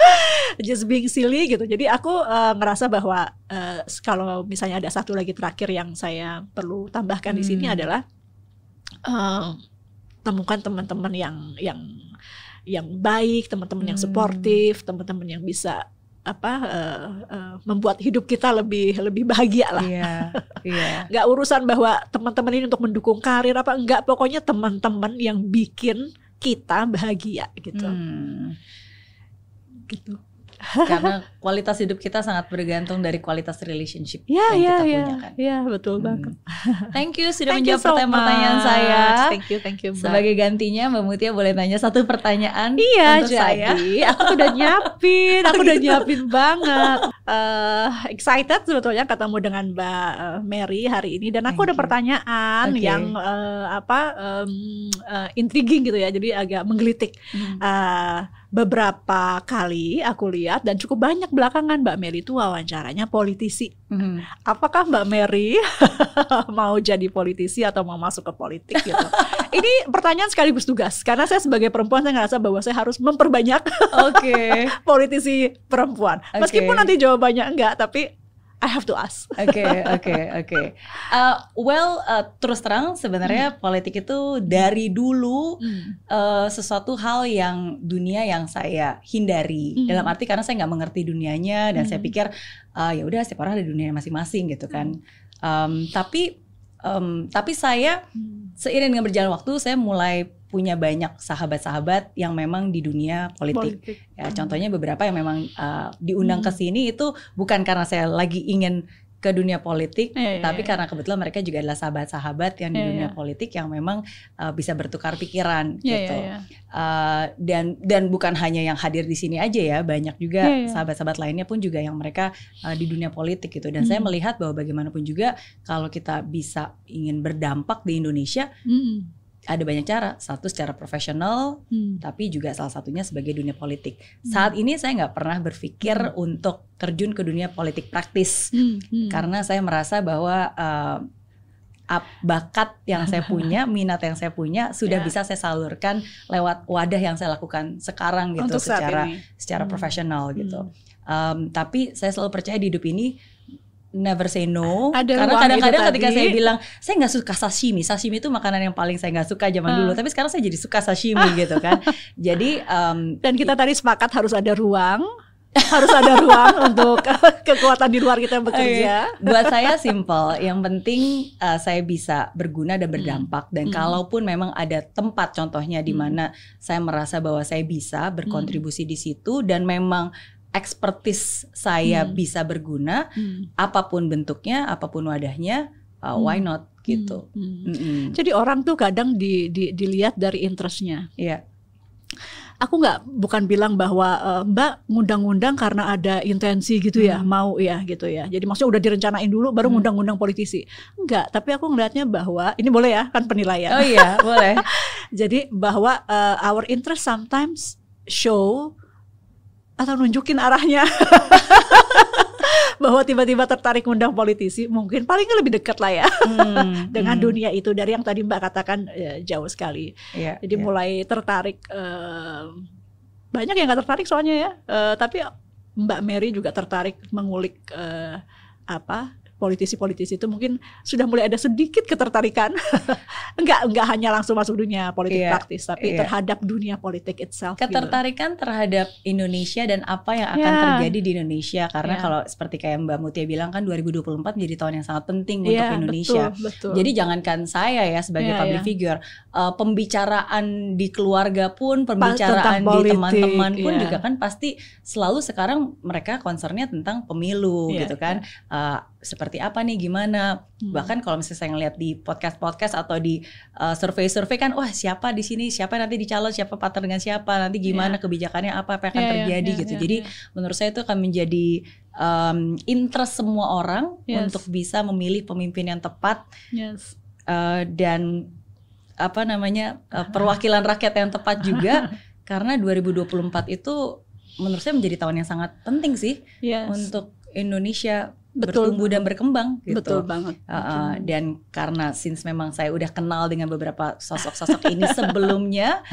<laughs> just being silly gitu. Jadi aku uh, ngerasa bahwa uh, kalau misalnya ada satu lagi terakhir yang saya perlu tambahkan hmm. di sini hmm. adalah uh, temukan teman-teman yang yang yang baik, teman-teman hmm. yang suportif, teman-teman yang bisa apa uh, uh, membuat hidup kita lebih lebih bahagia lah. Iya. <laughs> Iya. Gak urusan bahwa teman-teman ini untuk mendukung karir apa enggak, pokoknya teman-teman yang bikin kita bahagia gitu. Hmm. Gitu karena kualitas hidup kita sangat bergantung dari kualitas relationship yeah, yang yeah, kita yeah, punya kan. Iya, yeah, betul hmm. banget. <laughs> Thank you sudah thank menjawab pertanyaan-pertanyaan so saya. Thank you, thank you. Mbak. Sebagai gantinya Mbak Mutia boleh tanya satu pertanyaan Iya, untuk saya. aku udah nyiapin, aku udah nyiapin banget. Uh, excited sebetulnya ketemu dengan Mbak uh, Mary hari ini dan aku thank ada you. pertanyaan okay. yang uh, apa um, uh, intriguing gitu ya. Jadi agak menggelitik. Hmm. Uh, beberapa kali aku lihat dan cukup banyak belakangan Mbak Mary itu wawancaranya politisi. Hmm. Apakah Mbak Mary <laughs> mau jadi politisi atau mau masuk ke politik gitu? <laughs> Ini pertanyaan sekaligus tugas karena saya sebagai perempuan saya ngerasa bahwa saya harus memperbanyak okay. <laughs> politisi perempuan. Okay. Meskipun nanti jawabannya enggak, tapi I have to ask. <laughs> Oke, oke, oke. Uh, well, uh, terus terang sebenarnya hmm. politik itu dari dulu hmm. uh, sesuatu hal yang dunia yang saya hindari. Hmm. Dalam arti karena saya nggak mengerti dunianya dan hmm. saya pikir uh, ya udah setiap orang ada dunia masing-masing gitu kan. Um, tapi um, tapi saya hmm. seiring dengan berjalan waktu saya mulai punya banyak sahabat-sahabat yang memang di dunia politik. politik. Ya, hmm. contohnya beberapa yang memang uh, diundang hmm. ke sini itu bukan karena saya lagi ingin ke dunia politik, yeah, yeah, tapi yeah. karena kebetulan mereka juga adalah sahabat-sahabat yang di yeah, dunia yeah. politik yang memang uh, bisa bertukar pikiran yeah, gitu. Yeah, yeah. Uh, dan dan bukan hanya yang hadir di sini aja ya, banyak juga yeah, yeah. sahabat-sahabat lainnya pun juga yang mereka uh, di dunia politik gitu. Dan mm. saya melihat bahwa bagaimanapun juga kalau kita bisa ingin berdampak di Indonesia. Mm ada banyak cara. Satu secara profesional, hmm. tapi juga salah satunya sebagai dunia politik. Hmm. Saat ini saya nggak pernah berpikir hmm. untuk terjun ke dunia politik praktis, hmm. Hmm. karena saya merasa bahwa uh, bakat yang saya punya, <laughs> minat yang saya punya sudah yeah. bisa saya salurkan lewat wadah yang saya lakukan sekarang gitu, Untuk secara secara hmm. profesional gitu. Hmm. Um, tapi saya selalu percaya di hidup ini never say no ada karena kadang-kadang ketika tadi. saya bilang saya nggak suka sashimi sashimi itu makanan yang paling saya nggak suka zaman hmm. dulu tapi sekarang saya jadi suka sashimi gitu kan jadi um, dan kita tadi sepakat harus ada ruang harus ada ruang <laughs> untuk <laughs> kekuatan di luar kita bekerja. Okay. Buat saya simple, yang penting uh, saya bisa berguna dan berdampak. Dan hmm. kalaupun memang ada tempat, contohnya di hmm. mana hmm. saya merasa bahwa saya bisa berkontribusi hmm. di situ dan memang expertise saya hmm. bisa berguna hmm. apa pun bentuknya apa pun wadahnya uh, hmm. why not gitu hmm. Hmm. Hmm. jadi orang tuh kadang di, di, dilihat dari interestnya yeah. aku nggak bukan bilang bahwa uh, mbak ngundang-ngundang karena ada intensi gitu ya hmm. mau ya gitu ya jadi maksudnya udah direncanain dulu baru hmm. ngundang-ngundang politisi enggak tapi aku ngelihatnya bahwa ini boleh ya kan penilaian oh iya boleh <laughs> jadi bahwa uh, our interest sometimes show atau nunjukin arahnya <laughs> bahwa tiba-tiba tertarik undang politisi mungkin paling lebih dekat lah ya hmm, <laughs> dengan hmm. dunia itu dari yang tadi mbak katakan ya, jauh sekali yeah, jadi yeah. mulai tertarik uh, banyak yang nggak tertarik soalnya ya uh, tapi mbak Mary juga tertarik mengulik uh, apa politisi-politisi itu mungkin sudah mulai ada sedikit ketertarikan <laughs> enggak enggak hanya langsung masuk dunia politik yeah, praktis tapi yeah. terhadap dunia politik itself gitu. ketertarikan gitu. terhadap Indonesia dan apa yang akan yeah. terjadi di Indonesia karena yeah. kalau seperti kayak Mbak Mutia bilang kan 2024 menjadi tahun yang sangat penting yeah, untuk Indonesia betul, betul. jadi jangankan saya ya sebagai yeah, public yeah. figure uh, pembicaraan di keluarga pun pembicaraan di teman-teman pun yeah. juga kan pasti selalu sekarang mereka concernnya tentang pemilu yeah, gitu kan yeah. uh, seperti apa nih gimana hmm. bahkan kalau misalnya saya ngeliat di podcast podcast atau di uh, survei survei kan wah siapa di sini siapa nanti dicalon siapa partner dengan siapa nanti gimana yeah. kebijakannya apa apa akan yeah, terjadi yeah, gitu yeah, jadi yeah. menurut saya itu akan menjadi um, interest semua orang yes. untuk bisa memilih pemimpin yang tepat yes. uh, dan apa namanya uh, perwakilan rakyat yang tepat juga <laughs> karena 2024 itu menurut saya menjadi tahun yang sangat penting sih yes. untuk Indonesia betul bertumbuh dan berkembang gitu. Betul banget. Uh, uh, dan karena since memang saya udah kenal dengan beberapa sosok-sosok ini <laughs> sebelumnya,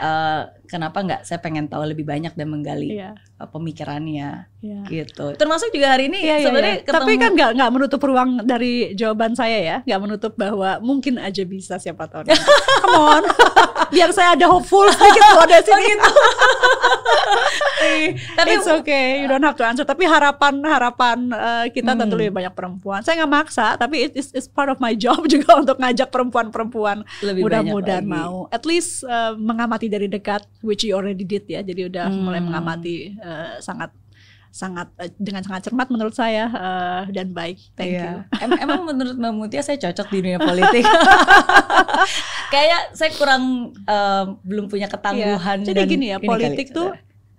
uh, kenapa nggak saya pengen tahu lebih banyak dan menggali yeah. uh, pemikirannya yeah. gitu. Termasuk juga hari ini yeah, iya, sebenarnya yeah, yeah. Tapi kan nggak nggak menutup ruang dari jawaban saya ya, nggak menutup bahwa mungkin aja bisa siapa tahu. <laughs> Come on. <laughs> Biar saya ada hopeful sedikit loh dari sini. gitu. <laughs> tapi it's okay, you don't have to answer. Tapi harapan harapan uh, kita hmm. tentu lebih banyak perempuan. Saya nggak maksa, tapi it's, it's part of my job juga untuk ngajak perempuan-perempuan mudah-mudahan mau. At least uh, mengamati dari dekat which you already did ya. Jadi udah hmm. mulai mengamati uh, sangat sangat uh, dengan sangat cermat menurut saya uh, dan baik. Thank iya. you. Em <laughs> emang menurut Mbak Mutia saya cocok di dunia politik. <laughs> Kayak saya kurang uh, belum punya ketangguhan. Iya. Jadi dan gini ya, politik kali. tuh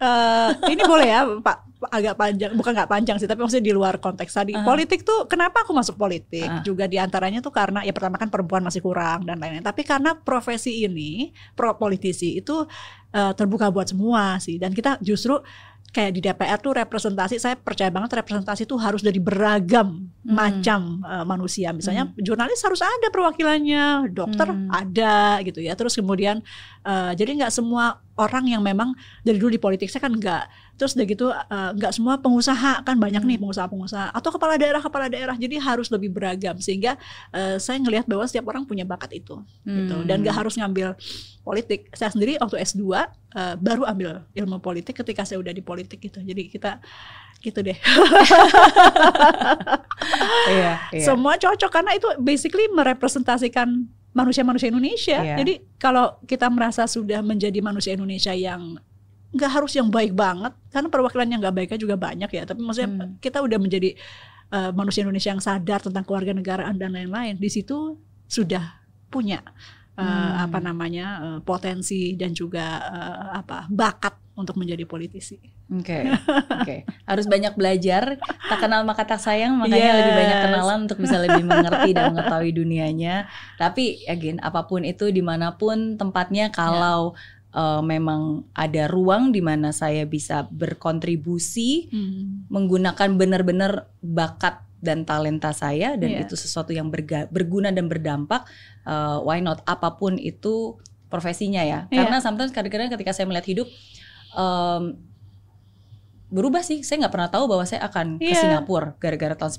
uh, ini boleh ya Pak agak panjang bukan nggak panjang sih tapi maksudnya di luar konteks tadi uh. politik tuh kenapa aku masuk politik uh. juga di antaranya tuh karena ya pertama kan perempuan masih kurang dan lain-lain tapi karena profesi ini pro politisi itu uh, terbuka buat semua sih dan kita justru kayak di DPR tuh representasi saya percaya banget representasi itu harus dari beragam hmm. macam uh, manusia misalnya hmm. jurnalis harus ada perwakilannya dokter hmm. ada gitu ya terus kemudian uh, jadi nggak semua orang yang memang dari dulu di politik saya kan nggak terus udah gitu eh, nggak uh, semua pengusaha kan banyak nih hmm. pengusaha-pengusaha atau kepala daerah kepala daerah jadi harus lebih beragam sehingga uh, saya ngelihat bahwa setiap orang punya bakat itu hmm. gitu dan nggak harus ngambil politik saya sendiri waktu S2 uh, eh, baru ambil ilmu politik ketika saya udah di politik gitu jadi kita gitu deh <laughs> iya, iya. semua cocok karena itu basically merepresentasikan manusia-manusia Indonesia. Yeah. Jadi kalau kita merasa sudah menjadi manusia Indonesia yang nggak harus yang baik banget karena perwakilan yang nggak baiknya juga banyak ya tapi maksudnya hmm. kita udah menjadi uh, manusia Indonesia yang sadar tentang keluarga negaraan dan lain-lain di situ sudah punya uh, hmm. apa namanya uh, potensi dan juga uh, apa bakat untuk menjadi politisi. Oke, okay. <laughs> oke. Okay. Harus banyak belajar. Tak kenal maka tak sayang, makanya yes. lebih banyak kenalan untuk bisa lebih mengerti dan mengetahui dunianya. Tapi again, apa pun itu, di mana pun tempatnya, kalau yeah uh, memang ada ruang di mana saya bisa berkontribusi hmm. menggunakan benar-benar bakat dan talenta saya dan yeah. itu sesuatu yang berga, berguna dan berdampak uh, why not apa pun itu profesinya ya yeah. karena sometimes kadang-kadang ketika saya melihat hidup um, berubah sih saya nggak pernah tahu bahwa saya akan yeah. ke iya. Singapura gara-gara tahun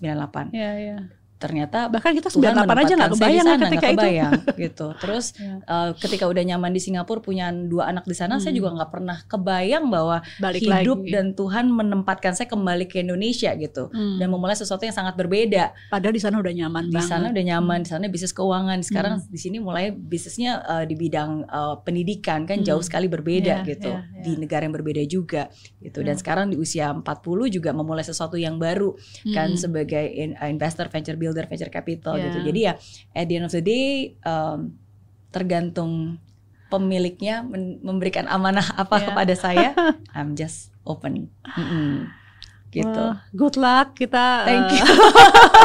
98 yeah, yeah ternyata bahkan kita Tuhan 98 aja nggak kebayang sana, ketika gak kebayang, itu <laughs> gitu terus ya. uh, ketika udah nyaman di Singapura punya dua anak di sana hmm. saya juga nggak pernah kebayang bahwa Balik hidup lagi. dan Tuhan menempatkan saya kembali ke Indonesia gitu hmm. dan memulai sesuatu yang sangat berbeda padahal di sana udah nyaman di sana udah nyaman di sana bisnis keuangan sekarang hmm. di sini mulai bisnisnya uh, di bidang uh, pendidikan kan hmm. jauh sekali berbeda yeah, gitu yeah, yeah. di negara yang berbeda juga gitu dan hmm. sekarang di usia 40 juga memulai sesuatu yang baru kan hmm. kan sebagai investor venture builder venture capital yeah. gitu. Jadi ya at the end of the day um, tergantung pemiliknya memberikan amanah apa yeah. kepada saya, <laughs> I'm just open. Mm -mm. Gitu. Well, good luck kita. Thank you. <laughs>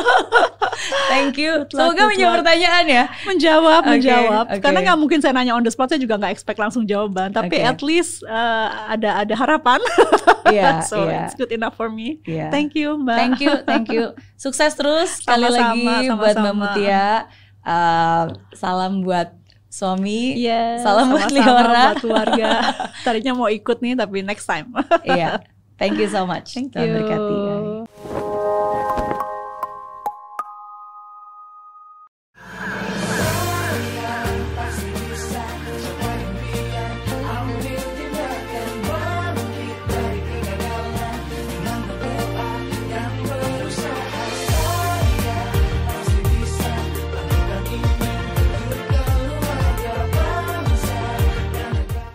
<laughs> Thank you. Semoga menjawab pertanyaan ya. Menjawab, okay, menjawab. Okay. Karena nggak mungkin saya nanya on the spot, saya juga nggak expect langsung jawaban. Tapi okay. at least uh, ada ada harapan. Yeah, <laughs> so yeah. it's good enough for me. Yeah. Thank you, Mbak. Thank you, thank you. Sukses terus <laughs> sekali lagi sama, buat Mbak Mutia. Uh, salam buat suami, yeah, salam buat Liora, buat keluarga. Tadinya mau ikut nih, tapi next time. Iya. yeah. Thank you so much. Thank you.